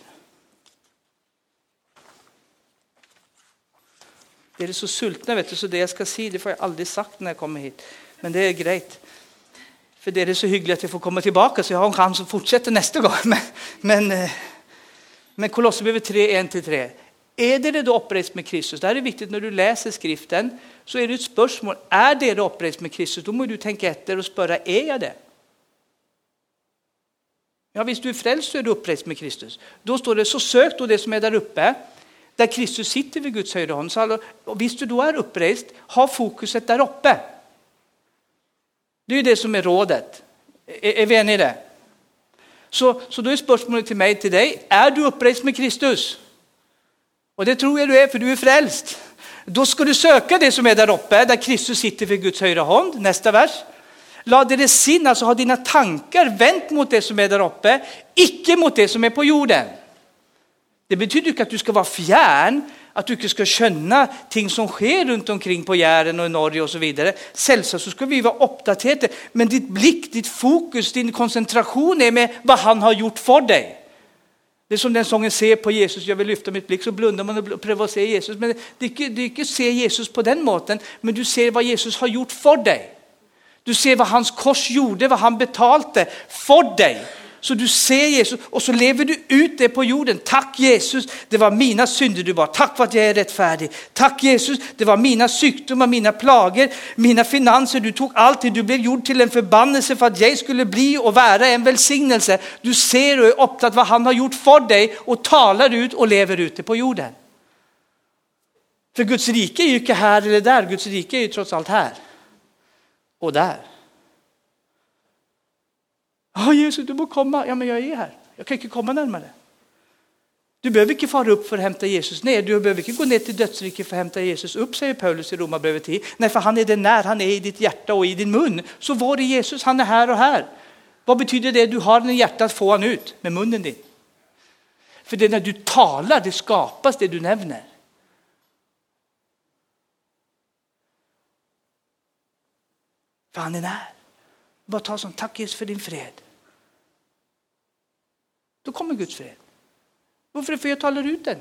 Det är så sultna vet du, så det jag ska säga det får jag aldrig sagt när jag kommer hit. Men det är grejt. För det är så hyggligt att jag får komma tillbaka så jag har en chans att fortsätta nästa gång. Men, men, eh, men Kolosserbrevet 3, 1-3. Är det det då upprest med Kristus? Det här är viktigt när du läser skriften. Så är det ett spörsmål. Är det det upprest med Kristus? Då måste du tänka efter och spöra, är jag det? Ja, visst du är frälst och är du upprest med Kristus. Då står det, så sök då det som är där uppe, där Kristus sitter vid Guds högra hand. Så visst du då är upprest, ha fokuset där uppe. Det är ju det som är rådet. Är, är vi eniga i det? Så, så då är spörsmålet till mig, till dig, är du upprest med Kristus? Och det tror jag du är, för du är frälst. Då ska du söka det som är där uppe, där Kristus sitter vid Guds högra hand. Nästa vers. Lade deras sin, alltså ha dina tankar vänt mot det som är där uppe, icke mot det som är på jorden. Det betyder inte att du ska vara fjärn, att du inte ska känna ting som sker runt omkring på Jären och i Norge och så vidare. Självklart så ska vi vara uppdaterade, men ditt blick, ditt fokus, din koncentration är med vad han har gjort för dig. Det är som den sången Se på Jesus, jag vill lyfta mitt blick, så blundar man och prövar att se Jesus. Men det är inte, det är inte se Jesus på den måten, men du ser vad Jesus har gjort för dig. Du ser vad hans kors gjorde, vad han betalte för dig. Så du ser Jesus och så lever du ut det på jorden. Tack Jesus, det var mina synder du var. Tack för att jag är rättfärdig. Tack Jesus, det var mina sjukdomar, mina plagor, mina finanser. Du tog allting, du blev gjord till en förbannelse för att jag skulle bli och vara en välsignelse. Du ser och är upptatt vad han har gjort för dig och talar ut och lever ut det på jorden. För Guds rike är ju inte här eller där, Guds rike är ju trots allt här och där. Ja, Jesus, du må komma. Ja, men jag är här. Jag kan inte komma närmare. Du behöver inte fara upp för att hämta Jesus ner. Du behöver inte gå ner till dödsriket för att hämta Jesus upp, säger Paulus i Romarbrevet 10. Nej, för han är det när, han är i ditt hjärta och i din mun. Så var är Jesus? Han är här och här. Vad betyder det? Du har den i hjärtat, få han ut med munnen din. För det är när du talar, det skapas det du nämner. För han är när. Bara ta som tack Jesus för din fred. Då kommer Guds fred. Varför? För jag talar ut den.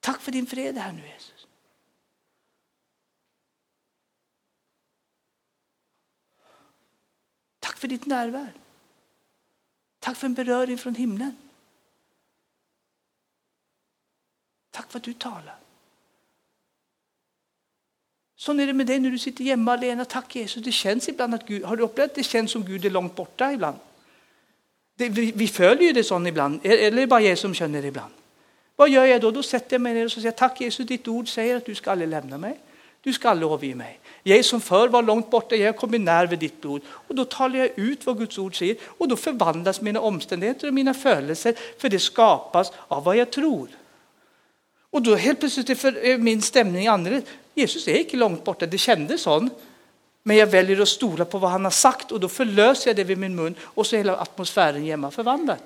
Tack för din fred här nu Jesus. Tack för ditt närvaro. Tack för en beröring från himlen. Tack för att du talar. Så är det med dig när du sitter hemma alena. Tack Jesus. Det känns ibland att Gud, har du upplevt att det känns som Gud är långt borta ibland? Det, vi, vi, följer ju det sån ibland, eller är det bara jag som känner det ibland? Vad gör jag då? Då sätter jag mig ner och säger tack Jesus, ditt ord säger att du ska aldrig lämna mig. Du ska aldrig överge mig. Jag som förr var långt borta, jag kommer nära vid ditt blod. Och då talar jag ut vad Guds ord säger och då förvandlas mina omständigheter och mina födelser, för det skapas av vad jag tror. Och då helt plötsligt är min stämning annorlunda. Jesus är inte långt borta, det kändes så. Men jag väljer att stola på vad han har sagt och då förlöser jag det vid min mun och så är hela atmosfären hemma förvandlad.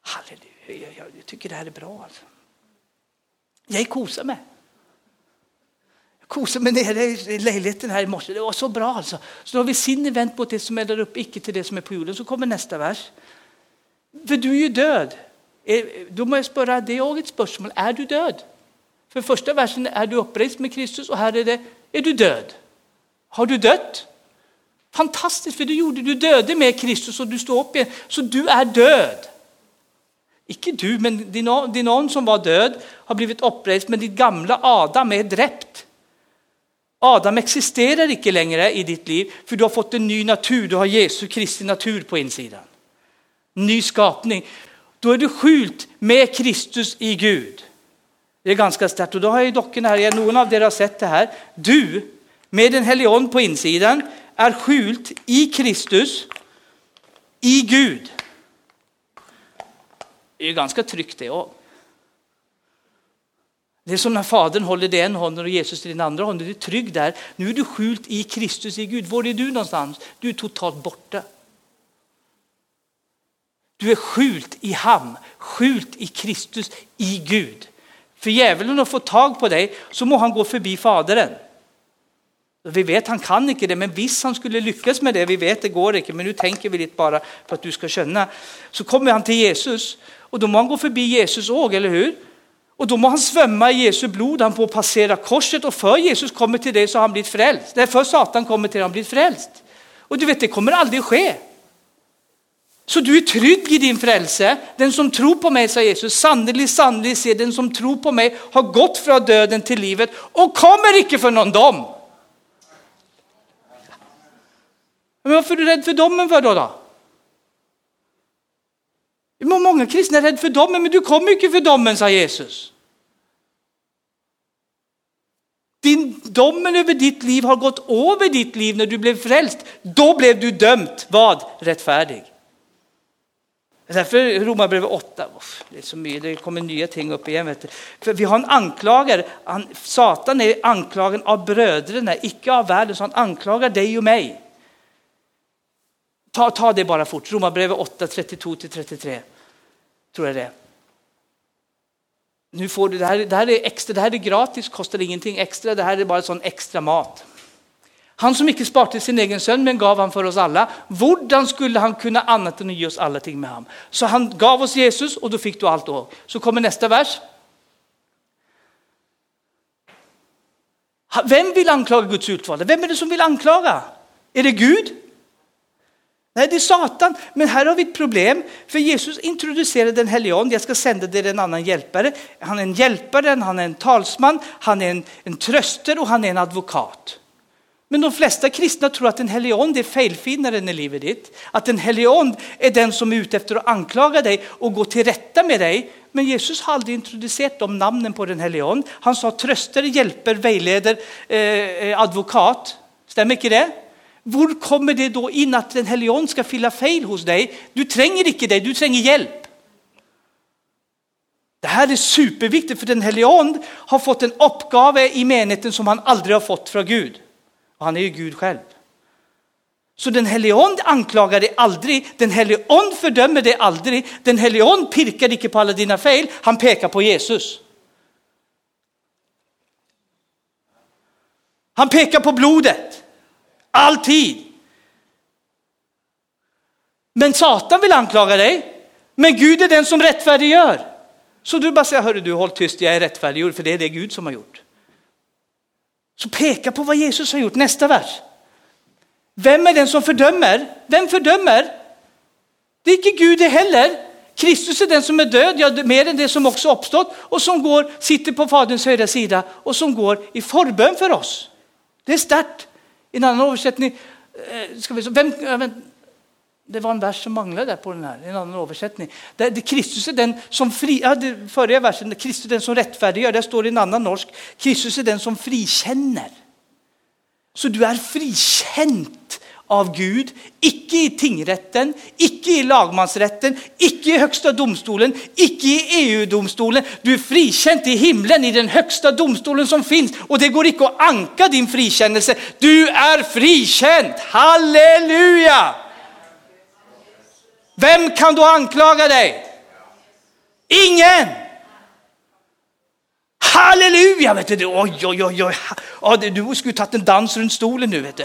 Halleluja, jag tycker det här är bra. Alltså. Jag kosar mig kosade mig nere i lägenheten här i morse. Det var så bra alltså. Så då har vi sinne vänt mot det som är där uppe, icke till det som är på jorden. Så kommer nästa vers. För du är ju död. Eh, då måste jag spöra, det är ett spörsmål. Är du död? För första versen är du upprest med Kristus och här är det, är du död? Har du dött? Fantastiskt, för det gjorde du döde med Kristus och du står upp igen. Så du är död. Icke du, men din någon som var död har blivit upprest, men ditt gamla Adam är dräpt. Adam existerar inte längre i ditt liv för du har fått en ny natur, du har Jesu Kristi natur på insidan. Ny skapning. Då är du skjult med Kristus i Gud. Det är ganska starkt och då har jag dockorna här, någon av er har sett det här. Du med den helige på insidan är skjult i Kristus, i Gud. Det är ju ganska tryggt det också. Det är som när Fadern håller dig en hand och Jesus i den andra handen. Du är trygg där. Nu är du skjult i Kristus, i Gud. Var är du någonstans? Du är totalt borta. Du är skjult i ham, skjult i Kristus, i Gud. För djävulen att få tag på dig så må han gå förbi Fadern. Vi vet han kan inte det, men visst han skulle lyckas med det, vi vet det går inte, men nu tänker vi lite bara för att du ska känna. Så kommer han till Jesus och då må han gå förbi Jesus också, eller hur? Och då må han svämma i Jesu blod, han får passera korset och för Jesus kommer till dig så har han blivit frälst. Nej, för Satan kommer till dig har han blivit frälst. Och du vet, det kommer aldrig ske. Så du är trygg i din frälse. Den som tror på mig, sa Jesus, sannerligen, sannerligen se den som tror på mig har gått från döden till livet och kommer icke för någon dom. Men varför är du rädd för domen för då? då? Många kristna är rädda för domen, men du kommer inte för domen, sa Jesus. Din, domen över ditt liv har gått över ditt liv när du blev frälst. Då blev du dömt. Vad? Rättfärdig. Därför Romarbrevet 8, det är så mycket, det kommer nya ting upp igen. Vet du. För vi har en anklagare, han, Satan är anklagen av bröderna, icke av världen, så han anklagar dig och mig. Ta, ta det bara fort, Romarbrevet 8, 32-33. Tror jag det Nu får du, det, här, det här är extra, det här är gratis, kostar ingenting extra, det här är bara sån extra mat. Han som icke sparte sin egen son men gav han för oss alla. Hvordan skulle han kunna annat än att ge oss alla ting med ham? Så han gav oss Jesus och då fick du allt då. Så kommer nästa vers. Vem vill anklaga Guds utvalda? Vem är det som vill anklaga? Är det Gud? Nej, det är Satan. Men här har vi ett problem, för Jesus introducerade den helige Ande. Jag ska sända dig en annan hjälpare. Han är en hjälpare, han är en talsman, han är en, en tröster och han är en advokat. Men de flesta kristna tror att den helige Ande är felfinnaren i livet ditt. Att den helige Ande är den som är ute efter att anklaga dig och gå till rätta med dig. Men Jesus har aldrig introducerat de namnen på den helige Ande. Han sa tröster, hjälper, vägleder, eh, eh advokat. Stämmer inte det? Var kommer det då in att den helige ska fylla fel hos dig? Du tränger inte dig, du tränger hjälp. Det här är superviktigt för den helige Ande har fått en uppgave i menigheten som han aldrig har fått från Gud. Och han är ju Gud själv. Så den helige Ande anklagar dig aldrig, den helige Ande fördömer dig aldrig, den helige Ande pirkar inte på alla dina fel, han pekar på Jesus. Han pekar på blodet. Alltid. Men Satan vill anklaga dig. Men Gud är den som rättfärdiggör. Så du bara säger, hörru du, håll tyst, jag är rättfärdiggjord, för det är det Gud som har gjort. Så peka på vad Jesus har gjort. Nästa vers. Vem är den som fördömer? Vem fördömer? Det är inte Gud det heller. Kristus är den som är död, ja, mer än det som också uppstått och som går, sitter på Faderns högra sida och som går i förbön för oss. Det är starkt. I en annan översättning, eh, ska vi, vem, det var en vers som manglade där på den här, en annan översättning. Det, det, Kristus är den som fri, ja, det, förra versen, Kristus är den som rättfärdiggör, där står det i en annan norsk, Kristus är den som frikänner. Så du är frikänt av Gud, icke i tingrätten, icke i lagmansrätten, icke i högsta domstolen, icke i EU-domstolen. Du är frikänd i himlen, i den högsta domstolen som finns. Och det går icke att anka din frikännelse. Du är frikänd! halleluja! Vem kan då anklaga dig? Ingen! Halleluja! Vet du. Oj, oj, oj, oj. Ja, du skulle tagit en dans runt stolen nu. Vet du.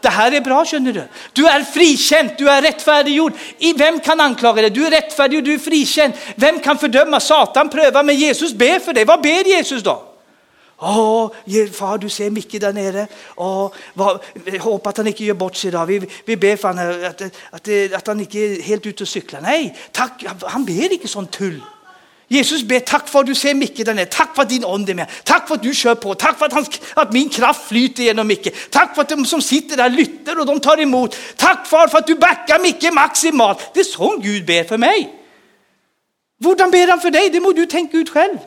Det här är bra känner du. Du är frikänd, du är rättfärdiggjord. Vem kan anklaga dig? Du är rättfärdiggjord, du är frikänd. Vem kan fördöma? Satan prövar, men Jesus ber för dig. Vad ber Jesus då? Åh, far du ser Micke där nere. Åh, vad, hoppas att han inte gör bort sig idag. Vi, vi ber för honom att, att, att han inte är helt ute och cyklar. Nej, tack, han ber inte sånt tull. Jesus ber, tack för att du ser Micke där nere. Tack för att din ande är med. Tack för att du kör på. Tack för att, han, att min kraft flyter genom Micke. Tack för att de som sitter där lyssnar och de tar emot. Tack far för att du backar Micke maximalt. Det är så Gud ber för mig. Hur ber han för dig? Det må du tänka ut själv.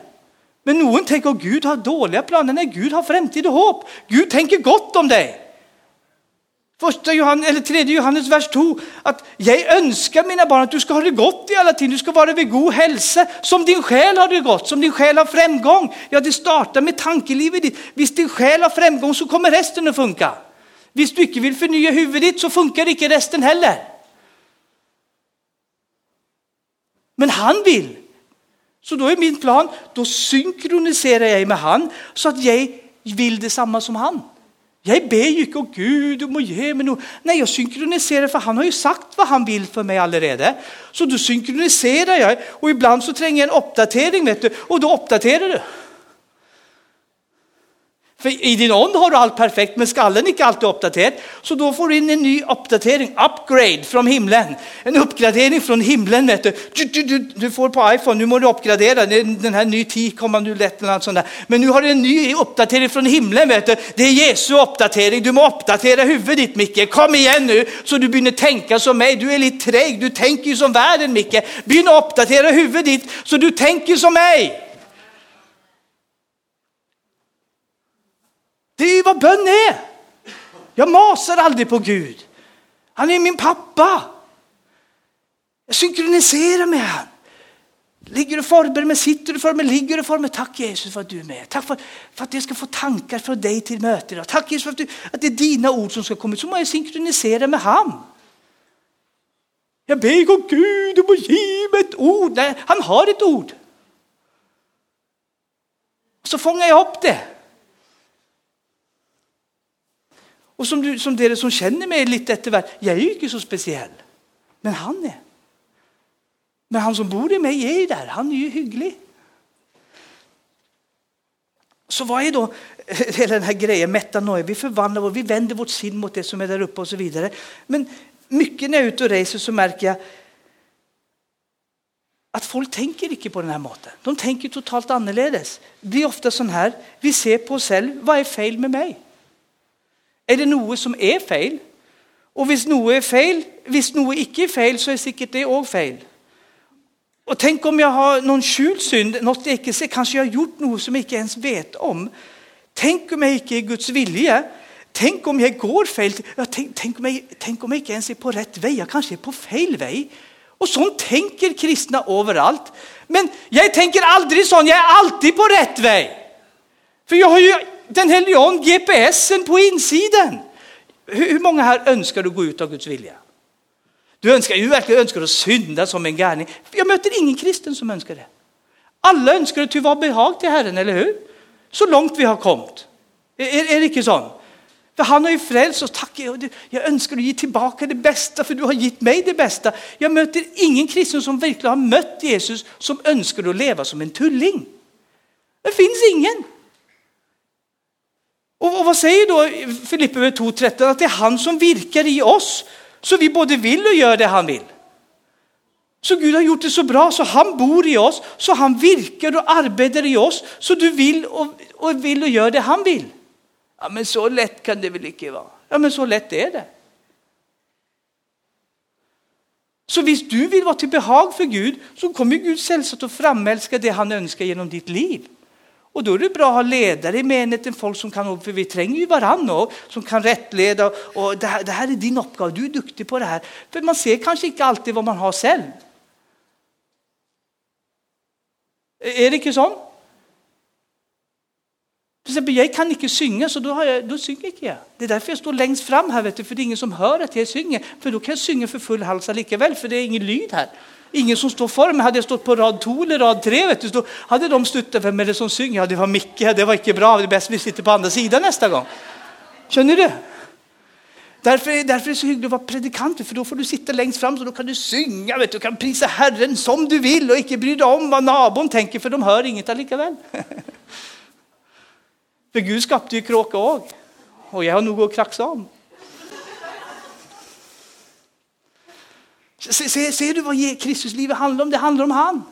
Men någon tänker att Gud har dåliga planer. Nej, Gud har framtid och hopp. Gud tänker gott om dig. Första Johannes, eller tredje Johannes vers 2, att jag önskar mina barn att du ska ha det gott i alla tider, du ska vara vid god hälsa, som din själ har det gott, som din själ har framgång. Ja, det startar med tankelivet ditt. Visst din själ har framgång så kommer resten att funka. Visst du inte vill förnya huvudet ditt så funkar inte resten heller. Men han vill. Så då är min plan, då synkroniserar jag med han så att jag vill detsamma som han. Jag ber ju inte, Gud, du må ge mig något. Nej, jag synkroniserar för han har ju sagt vad han vill för mig allerede. Så då synkroniserar jag och ibland så tränger jag en uppdatering vet du, och då uppdaterar du. För i din ånd har du allt perfekt, men skallen är inte alltid uppdaterad. Så då får du in en ny uppdatering, upgrade från himlen. En uppgradering från himlen. Vet du. Du, du, du, du får på iPhone, nu må du uppgradera. Den här ny 10 kommer nu lätt eller något sånt där. Men nu har du en ny uppdatering från himlen. Vet du. Det är Jesu uppdatering. Du må uppdatera huvudet ditt Micke. Kom igen nu så du börjar tänka som mig. Du är lite träg, du tänker ju som världen Micke. Börja uppdatera huvudet ditt så du tänker som mig. Det är ju vad bön är. Jag masar aldrig på Gud. Han är min pappa. Jag synkroniserar med honom. Ligger du förbereder mig, sitter du för mig, ligger du för mig. Tack Jesus för att du är med. Tack för, för att jag ska få tankar från dig till mötet. Tack Jesus för att, du, att det är dina ord som ska komma ut. Så må jag synkronisera med honom. Jag ber om Gud, du må ge mig ett ord. Nej, han har ett ord. Så fångar jag upp det. Och som, du, som dere som känner mig lite eftervärd, jag är ju inte så speciell. Men han är. Men han som bor i mig är ju där, han är ju hygglig. Så vad är då hela den här grejen, metanoia? Vi förvandlar och vi vänder vårt sinne mot det som är där uppe och så vidare. Men mycket när jag är ute och reser så märker jag att folk tänker inte på den här maten. De tänker totalt annorledes. Det är ofta sån här, vi ser på oss själva, vad är fel med mig? Är det något som är fel? Och om något är fel, hvis något inte är fel så är säkert det också fel. Och tänk om jag har någon skjult synd, något jag inte ser, kanske jag har gjort något som jag inte ens vet om. Tänk om jag inte är Guds vilja. Tänk om jag går fel. Tänk, tänk, om jag, tänk om jag inte ens är på rätt väg, jag kanske är på fel väg. Och sånt tänker kristna överallt. Men jag tänker aldrig sånt, jag är alltid på rätt väg. För jag har ju den helige Ande, GPSen på insidan. Hur många här önskar du gå ut av Guds vilja? Du önskar ju verkligen önskar att synda som en gärning. Jag möter ingen kristen som önskar det. Alla önskar att vara behag till Herren, eller hur? Så långt vi har kommit. Är, är det inte så? För han har ju frälst oss. Tack, jag önskar att ge tillbaka det bästa för du har gett mig det bästa. Jag möter ingen kristen som verkligen har mött Jesus som önskar att leva som en tulling. Det finns ingen. Och, och vad säger då Filippe 2.13? Att det är han som virkar i oss. Så vi både vill och gör det han vill. Så Gud har gjort det så bra så han bor i oss, så han virkar och arbetar i oss. Så du vill och, och vill och gör det han vill. Ja men så lätt kan det väl inte vara? Ja men så lätt är det. Så visst du vill vara till behag för Gud så kommer Gud sällsamt att framälska det han önskar genom ditt liv. Och då är det bra att ha ledare i menigheten, folk som kan, för vi tränger ju varandra, som kan rättleda. Och det här, det här är din uppgift, du är duktig på det här. För man ser kanske inte alltid vad man har själv. Är det inte exempel, jag kan inte synga, så då, har jag, då synger inte jag. Det är därför jag står längst fram här, vet du, för det är ingen som hör att jag synger. För då kan jag synga för full hals lika väl, för det är ingen lyd här. Ingen som står för mig. Hade jag stått på rad 2 eller rad 3 vet du, då hade de stöttat Vem är det som synger? Ja, det var Micke. Det var inte bra. Det är bäst vi sitter på andra sidan nästa gång. Känner du? Därför, därför är det så hyggligt att vara predikant, för då får du sitta längst fram så då kan du synga, vet du, kan prisa Herren som du vill och inte bry dig om vad nabon tänker, för de hör inget likaväl. för Gud skapade ju kråka också, och jag har nog att kraxa om. Ser, ser du vad Kristuslivet handlar om? Det handlar om han.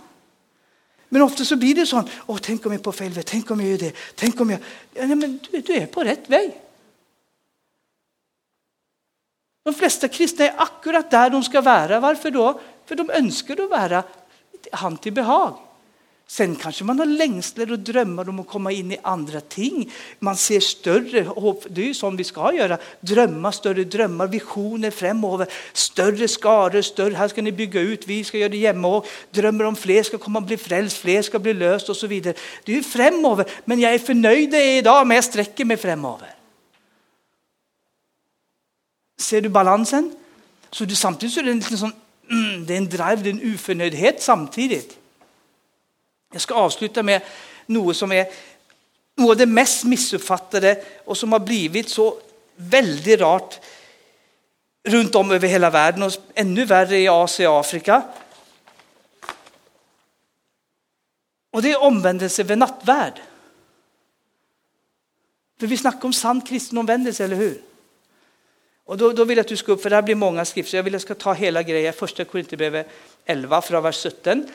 Men ofta så blir det så, åh tänk om jag är på fel väg, tänk om jag gör det, tänk om jag... Ja, nej, men du, du är på rätt väg. De flesta kristna är akkurat där de ska vara. Varför då? För de önskar att vara han till behag. Sen kanske man har längslar och drömmar om att komma in i andra ting. Man ser större hopp. Det är ju sånt vi ska göra. Drömma större drömmar, visioner framöver. Större skaror, större. Här ska ni bygga ut, vi ska göra det hemma och drömmer om fler ska komma och bli frälst, fler ska bli löst och så vidare. Det är ju framöver. Men jag är förnöjd idag, men jag sträcker mig framöver. Ser du balansen? Så du, samtidigt så är det en liten sån, mm, det är en drive, det är en oförnöjdhet samtidigt. Jag ska avsluta med något som är något av det mest missuppfattade och som har blivit så väldigt rart runt om över hela världen och ännu värre i Asien och Afrika. Och det är omvändelse vid nattvärd. För vi snackar om sann kristen omvändelse, eller hur? Och då, då vill jag att du ska upp, för det här blir många skrifter. Jag vill att jag ska ta hela grejen, första Korinthierbrevet 11 från vers 17.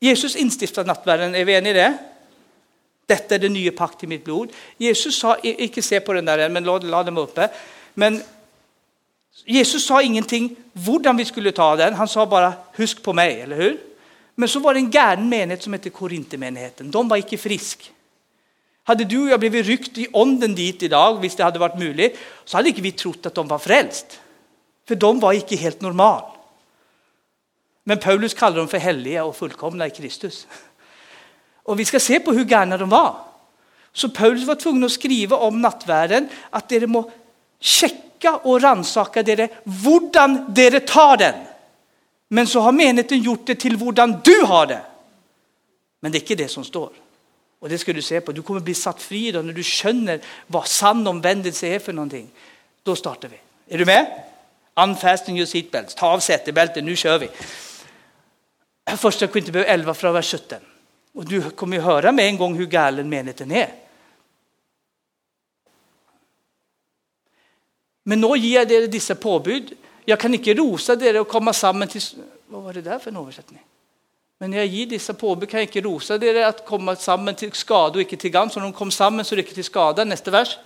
Jesus instiftade nattvärden, är vi eniga i det? Detta är det nya pakt i mitt blod. Jesus sa, inte se på den där än, men la, la dem uppe. Men Jesus sa ingenting hur vi skulle ta den, han sa bara husk på mig, eller hur? Men så var det en gärn menighet som hette Korinthemenigheten, de var inte frisk. Hade du och jag blivit ryckt i onden dit idag, visst det hade varit möjligt, så hade inte vi trott att de var frälst. För de var inte helt normala. Men Paulus kallar dem för heliga och fullkomna i Kristus. Och vi ska se på hur galna de var. Så Paulus var tvungen att skriva om nattvärden att det må checka och ransaka dere hurdan dere tar den. Men så har menigheten gjort det till hurdan du har det. Men det är inte det som står. Och det ska du se på. Du kommer bli satt fri då när du känner vad sann omvändelse är för någonting. Då startar vi. Är du med? Unfasten your seatbelts. Ta av sätebältet, nu kör vi. Första Korinthierbrevet 11 från vers 17. Och du kommer ju höra med en gång hur galen menigheten är. Men nu ger jag er dessa påbud. Jag kan inte rosa er och komma samman till... Vad var det där för en översättning? Men när jag ger dessa påbud kan jag inte rosa er att komma samman till skada och icke till gagn. Så de kom samman så det icke till skada. Nästa vers.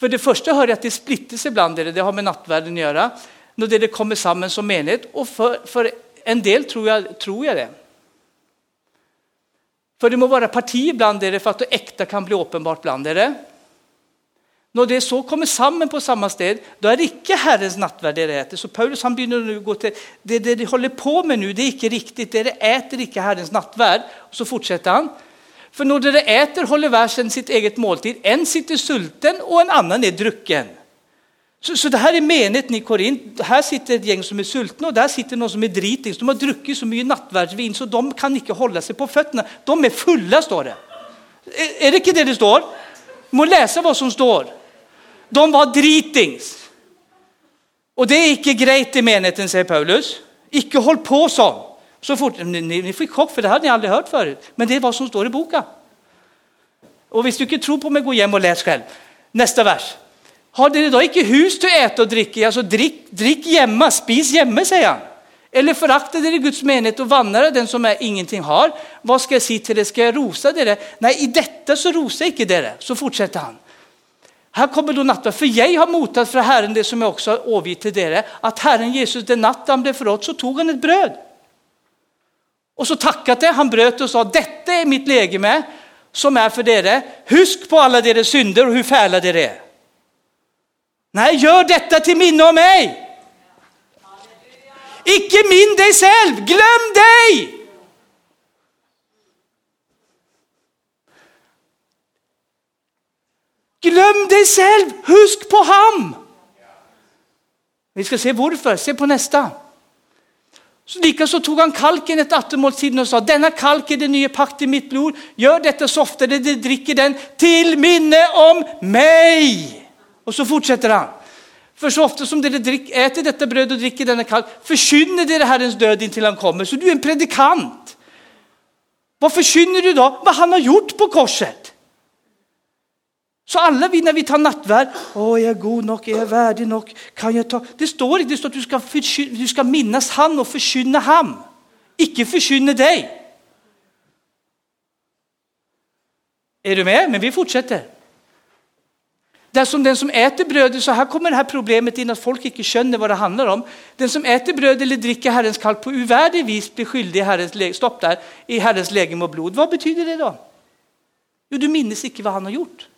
För det första hör jag att det splittras ibland, det har med nattvärden att göra. När det kommer samman som menighet. Och för, för en del tror jag, tror jag det. För det må vara parti bland er för att det äkta kan bli uppenbart bland er. När det så kommer samman på samma sted, då är det icke Herrens nattvärd det äter. Så Paulus han börjar nu gå till, det, det de håller på med nu, det är icke riktigt, det äter icke Herrens nattvärd. Och så fortsätter han. För när det äter håller världen sitt eget måltid, en sitter sulten och en annan är drucken. Så, så det här är menet i Korint. Här sitter ett gäng som är sultna och där sitter någon som är dritings. De har druckit så mycket nattvardsvin så de kan inte hålla sig på fötterna. De är fulla står det. Är, är det inte det det står? Må läsa vad som står. De var dritings. Och det är inte grejt i menigheten, säger Paulus. Icke håll på så. Så fort, ni, ni fick chock för det hade ni aldrig hört förut. Men det är vad som står i boken. Och om du inte tror på mig, gå hem och läs själv. Nästa vers. Har dere då inte hus till att äta och dricka? Alltså drick, drick hemma, spis hemma, säger han. Eller föraktar dere Guds menighet och vannar den som är ingenting har? Vad ska jag säga till er? Ska jag rosa dere? Nej, i detta så rosa icke dere. Så fortsätter han. Här kommer då natten, för jag har mottagit från Herren det som jag också har åvitt till dere, att Herren Jesus den natt han blev förrådd så tog han ett bröd. Och så tackade han bröt och sa, detta är mitt läge med, som är för dere. Husk på alla deras synder och hur fäla dere är. Nej, gör detta till minne av mig. Icke min dig själv, glöm dig! Glöm dig själv, husk på ham. Vi ska se varför, se på nästa. Så likaså tog han kalken ett attemåltiden och sa, denna kalk är det nya pakt i mitt blod. Gör detta så ofta det dricker den till minne om mig. Och så fortsätter han. För så ofta som ni drick, äter detta bröd och dricker denna kalk förkynner det Herrens död intill han kommer. Så du är en predikant. Vad förkynner du då? Vad han har gjort på korset. Så alla vi när vi tar nattvärd, åh jag är god nog, är jag värdig nog, kan jag ta? Det står inte, det står att du ska, du ska minnas han och förkynna han, Icke förkynna dig. Är du med? Men vi fortsätter. Där som den som äter brödet, så här kommer det här problemet in att folk inte känner vad det handlar om. Den som äter bröd eller dricker Herrens kalk på uvärdig vis blir skyldig i Herrens, stopp där, i Herrens läge och blod. Vad betyder det då? Jo, du minns inte vad han har gjort.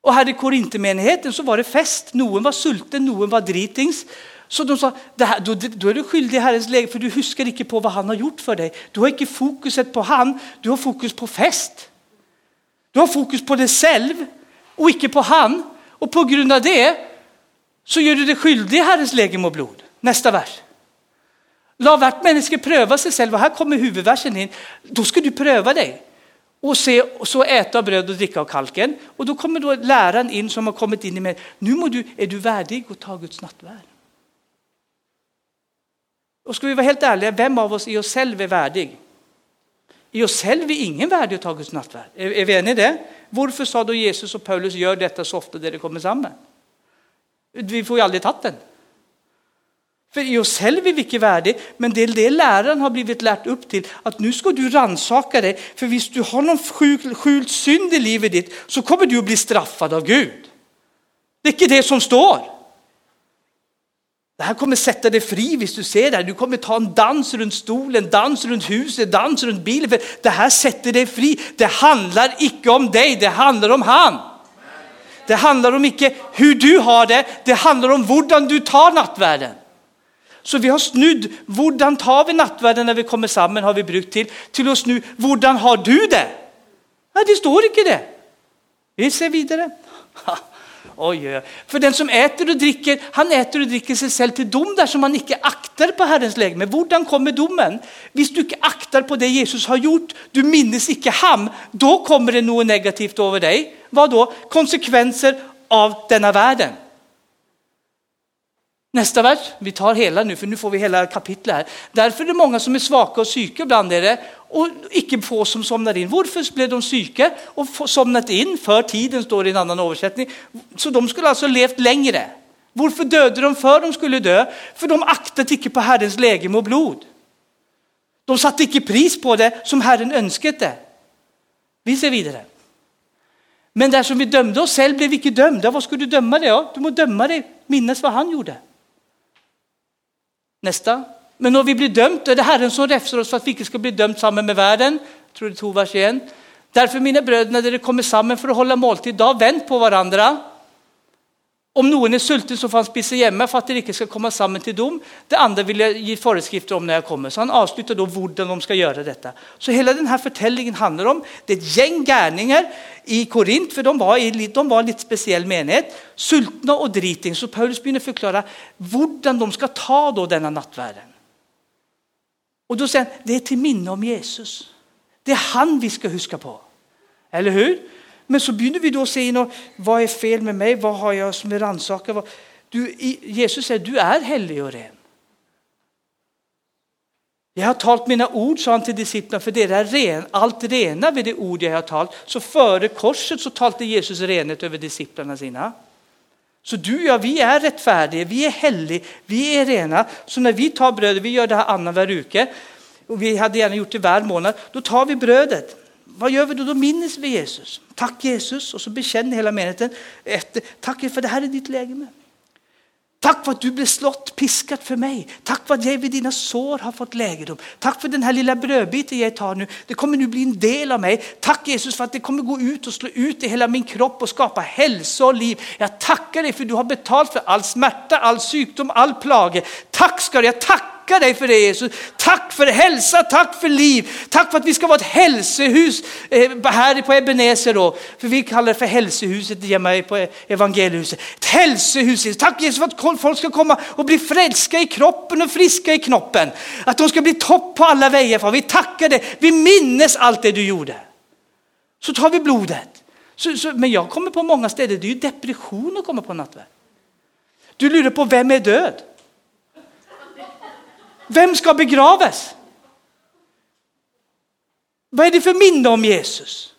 Och här i Korinthemenigheten så var det fest. Någon var sulten, någon var dritings. Så de sa, här, då, då, är du skyldig i Herrens läge för du huskar inte på vad han har gjort för dig. Du har inte fokuset på han, du har fokus på fest. Du har fokus på dig själv och icke på han. Och på grund av det så gör du dig skyldig i Herrens legem och blod. Nästa vers. Låt vart människa pröva sig själv och här kommer huvudversen in. Då ska du pröva dig och, se, och så äta bröd och dricka av kalken. Och då kommer då läraren in som har kommit in i mig. Nu må du, är du värdig att ta Guds nattvärd. Och ska vi vara helt ärliga, vem av oss i oss själv är värdig? I oss själv är ingen värdig att ta Guds nattvärd. Är, är vi eniga i det? Varför sa då Jesus och Paulus gör detta så ofta där det kommer samman? Vi får ju aldrig tagit den. För i oss själva är vi inte värdiga, men det är det läraren har blivit lärt upp till. Att nu ska du ransaka dig, för om du har någon skjult synd i livet ditt så kommer du att bli straffad av Gud. Det är inte det som står. Det här kommer sätta dig fri visst du ser det här. Du kommer ta en dans runt stolen, dans runt huset, dans runt bilen. För det här sätter dig fri. Det handlar icke om dig, det handlar om han. Det handlar om icke hur du har det, det handlar om hur du tar nattvärden. Så vi har snudd, hur tar vi nattvärden när vi kommer samman har vi brukt till, till oss nu, hur har du det? Nej, det står icke det. Vi ser vidare. Oj, oj, För den som äter och dricker, han äter och dricker sig själv till dom där som han icke aktar på Herrens lägme. Hurdan kommer domen? Visst du icke aktar på det Jesus har gjort, du minnes icke ham, då kommer det något negativt över dig. Vad då? Konsekvenser av denna världen. Nästa vers, vi tar hela nu för nu får vi hela kapitlet här. Därför är det många som är svaga och psyke bland er och icke få som somnar in. Varför blev de psyke och somnat in? För tiden står det i en annan översättning. Så de skulle alltså levt längre. Varför dödade de för de skulle dö? För de aktade icke på Herrens lägem och blod. De satte icke pris på det som Herren önskade. Vi ser vidare. Men där som vi dömde oss själv blev vi icke dömda. Vad skulle du döma dig av? Du må döma dig, minnas vad han gjorde. Nästa. Men om vi blir dömt är det Herren som räfsar oss för att vi inte ska bli dömt samman med världen. Tror det Tovars igen. Därför mina bröder, när det kommer samman för att hålla måltid, då vänd på varandra. Om någon är sulten så får han spisa hemma för att de inte ska komma samman till dom. Det andra vill jag ge föreskrifter om när jag kommer. Så han avslutar då hur de ska göra detta. Så hela den här förtällningen handlar om det är ett gäng gärningar i Korint, för de var, i, de var en lite speciell menighet. Sultna och driting. Så Paulus börjar förklara hur de ska ta då denna nattvärden. Och då säger han, det är till minne om Jesus. Det är han vi ska huska på. Eller hur? Men så börjar vi då se vad är fel med mig, vad har jag som är rannsakad. Jesus säger, du är helig och ren. Jag har talat mina ord, sa han till disciplinerna, för det är ren, allt rena vid det ord jag har talat. Så före korset så talade Jesus renhet över disciplinerna sina. Så du och jag, vi är rättfärdiga, vi är heliga, vi är rena. Så när vi tar brödet, vi gör det här annan varje vecka, och vi hade gärna gjort det var månad, då tar vi brödet. Vad gör vi då? Då minns vi Jesus. Tack Jesus, och så bekänner hela menigheten efter, tack för det här är ditt läge. Tack för att du blev slått, piskat för mig. Tack för att jag vid dina sår har fått lägedom. Tack för den här lilla brödbiten jag tar nu. Det kommer nu bli en del av mig. Tack Jesus för att det kommer gå ut och slå ut i hela min kropp och skapa hälsa och liv. Jag tackar dig för att du har betalt för all smärta, all sjukdom, all plage. Tack ska du, jag tackar Tacka dig för det Jesus. Tack för hälsa, tack för liv. Tack för att vi ska vara ett hälsohus eh, här på Ebenezer då. För vi kallar det för hälsohuset hemma på evangeliehuset. Ett hälsohus. Tack Jesus för att folk ska komma och bli frälska i kroppen och friska i knoppen. Att de ska bli topp på alla vägar. Far. Vi tackar dig. Vi minnes allt det du gjorde. Så tar vi blodet. Så, så, men jag kommer på många ställen, det är ju depression att komma på nattvärd. Du lurar på vem är död? Vem ska begravas? Vad är det för minne om Jesus?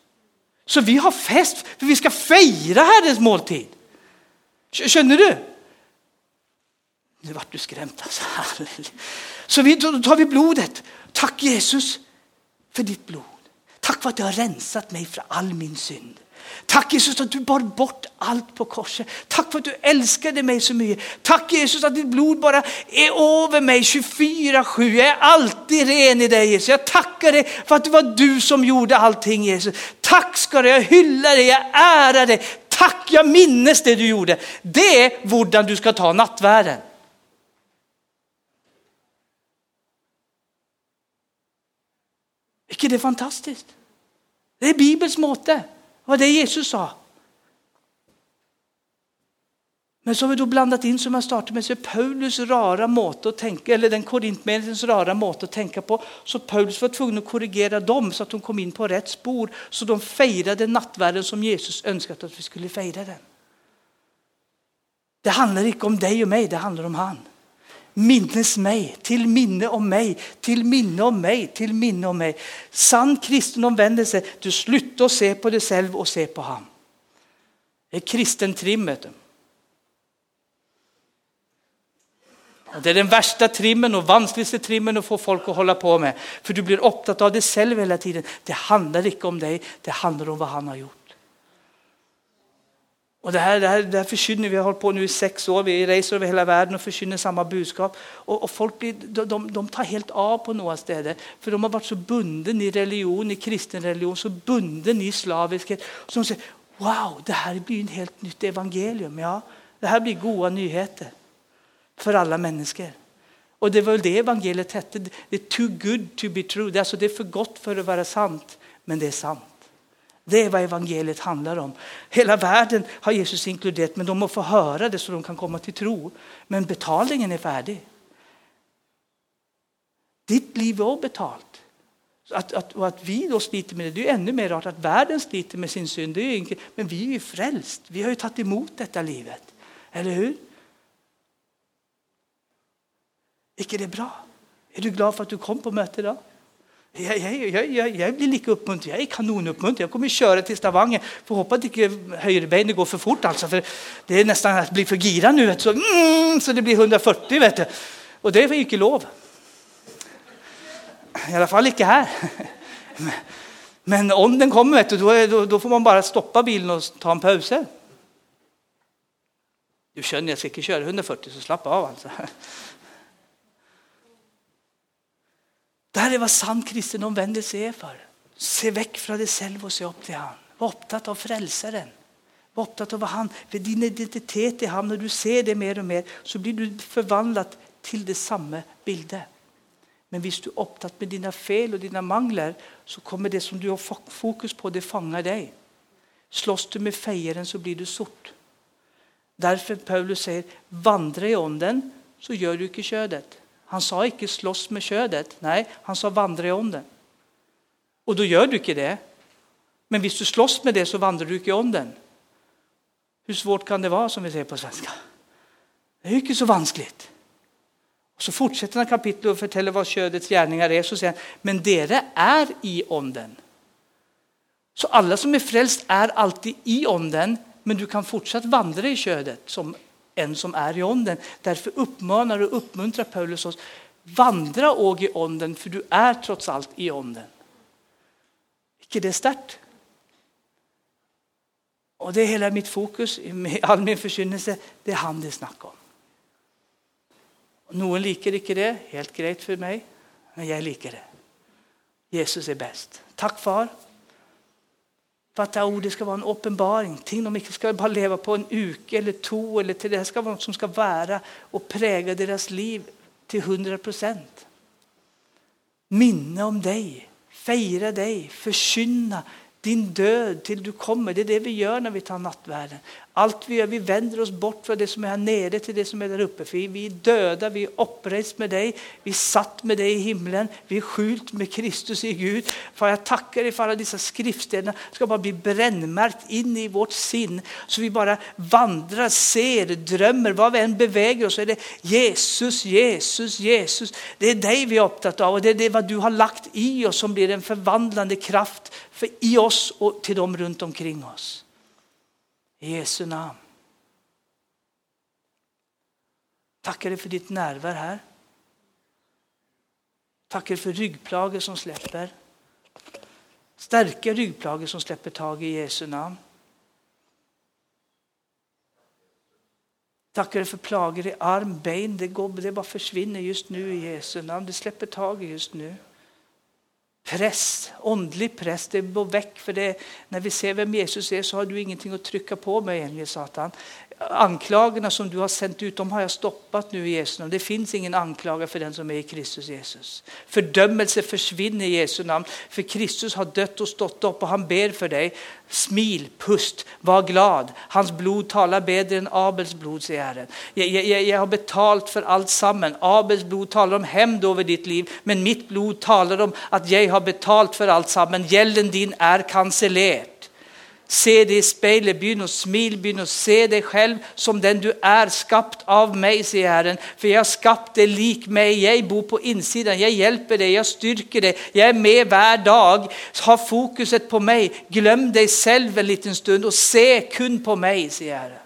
Så vi har fest för vi ska fira Herrens måltid. Känner du? Nu vart du skrämd alltså. Så vi, då tar vi blodet. Tack Jesus för ditt blod. Tack för att du har rensat mig från all min synd. Tack Jesus att du bar bort allt på korset. Tack för att du älskade mig så mycket. Tack Jesus att ditt blod bara är över mig 24-7. Jag är alltid ren i dig Jesus. Jag tackar dig för att det var du som gjorde allting Jesus. Tack ska du, jag hyllar dig, jag ärar dig. Tack, jag minnes det du gjorde. Det är hur du ska ta nattvärden. Vilket är fantastiskt. Det är Bibelns måte var det Jesus sa. Men så har vi då blandat in, som jag startade med, så Paulus rara måte att tänka, eller den korintmenens rara måte att tänka på. Så Paulus var tvungen att korrigera dem så att de kom in på rätt spår. Så de firade nattvärden som Jesus önskat att vi skulle fira den. Det handlar inte om dig och mig, det handlar om han. Minnes mig, till minne om mig, till minne om mig, till minne om mig. Sann kristen omvändelse, du slutar se på dig själv och se på han. Det är kristen trimmet. Det är den värsta trimmen och vanskligaste trimmen att få folk att hålla på med. För du blir upptatt av dig själv hela tiden. Det handlar inte om dig, det handlar om vad han har gjort. Och det här, det, här, det här förkynner vi har hållit på nu i sex år, vi reser över hela världen och förkynner samma budskap. Och, och folk blir, de, de, tar helt av på några ställen, för de har varit så bunden i religion, i kristen religion, så bunden i slaviskhet. Så de säger, wow, det här blir ett helt nytt evangelium. Ja, det här blir goda nyheter för alla människor. Och det var väl det evangeliet hette, det är too good to be true. Det är, alltså, det är för gott för att vara sant, men det är sant. Det är vad evangeliet handlar om. Hela världen har Jesus inkluderat, men de måste få höra det så de kan komma till tro. Men betalningen är färdig. Ditt liv är betalt. Att, att, och att vi då sliter med det, det är ännu mer rart att världen sliter med sin synd. Det är inte, men vi är ju frälst, vi har ju tagit emot detta livet. Eller hur? Är det bra? Är du glad för att du kom på mötet idag? Jag, jag, jag, jag, blir lika uppmuntrad. Jag är kanonuppmuntrad. Jag kommer köra till Stavanger. Får hoppas att inte högerbenet går för fort. Alltså, för det är nästan att bli för gira nu. Så, mm, så det blir 140. Vet du. Och det är inte lov. I alla fall inte här. Men om den kommer, vet du, då, då, då får man bara stoppa bilen och ta en paus. Du känner, jag ska inte köra 140 så slappa av alltså. Det här är vad sann kristen omvändelse är för. Se väck från dig själv och se upp till han. Var upptatt av frälsaren. Var upptatt av vad han, för din identitet i han. När du ser det mer och mer så blir du förvandlad till det samma bilder. Men om du är upptatt med dina fel och dina mangler så kommer det som du har fokus på, det fånga dig. Slåss du med fejaren så blir du sort. Därför Paulus säger, vandra i onden så gör du inte ködet. Han sa inte slåss med ködet. Nej, han sa vandra i onden. Och då gör du inte det. Men om du slåss med det så vandrar du inte i onden. Hur svårt kan det vara som vi säger på svenska? Det är ju inte så vanskligt. Och så fortsätter han kapitlet och berättar vad ködets gärningar är. Så säger han, men dere är i onden. Så alla som är frälst är alltid i onden, men du kan fortsatt vandra i ködet som en som är i onden. Därför uppmanar och uppmuntrar Paulus oss, vandra och i onden, för du är trots allt i onden. Icke det starkt? Och det är hela mitt fokus, i all min förkynnelse, det är han det snackar om. Någon liker inte det, helt grejt för mig, men jag liker det. Jesus är bäst. Tack far för att det ordet ska vara en uppenbaring. Ting de inte ska bara leva på en uke eller två eller till det ska vara något som ska vara och prägla deras liv till hundra procent. Minne om dig, fira dig, förkynna din död till du kommer. Det är det vi gör när vi tar nattvärden. Allt vi gör, vi vänder oss bort från det som är här nere till det som är där uppe. För vi är döda, vi är upprest med dig, vi är satt med dig i himlen, vi är skjult med Kristus i Gud. För jag tackar dig för alla dessa skriftstäderna ska bara bli brännmärkt in i vårt sinn. Så vi bara vandrar, ser, drömmer, vad vi än beväger oss. Så är det Jesus, Jesus, Jesus. Det är dig vi är upptatt av och det är det vad du har lagt i oss som blir en förvandlande kraft för i oss och till dem runt omkring oss. I Jesu namn. Tackar dig för ditt närvaro här. Tackar för ryggplager som släpper. Starka ryggplager som släpper tag i Jesu namn. Tackar dig för plagor i arm, ben. Det, går, det bara försvinner just nu i Jesu namn. Det släpper tag i just nu. Press, åndlig press, det går väck. För det, när vi ser vem Jesus är så har du ingenting att trycka på mig, enligt Satan anklagelserna som du har sänt ut, de har jag stoppat nu i Jesu namn. Det finns ingen anklagare för den som är i Kristus Jesus. Fördömelse försvinner i Jesu namn, för Kristus har dött och stått upp och han ber för dig. Smil, pust, var glad. Hans blod talar bättre än Abels blod, säger Herren. Jag, jag, jag har betalt för allt samman. Abels blod talar om hämnd över ditt liv, men mitt blod talar om att jag har betalt för allt samman. Gälden din är cancellerad. Se dig i spegeln, begynn att smil, begynn att se dig själv som den du är, skapt av mig, säger Herren. För jag har dig lik mig, jag bor på insidan, jag hjälper dig, jag styrker dig, jag är med varje dag. Ha fokuset på mig, glöm dig själv en liten stund och se kun på mig, säger Herren.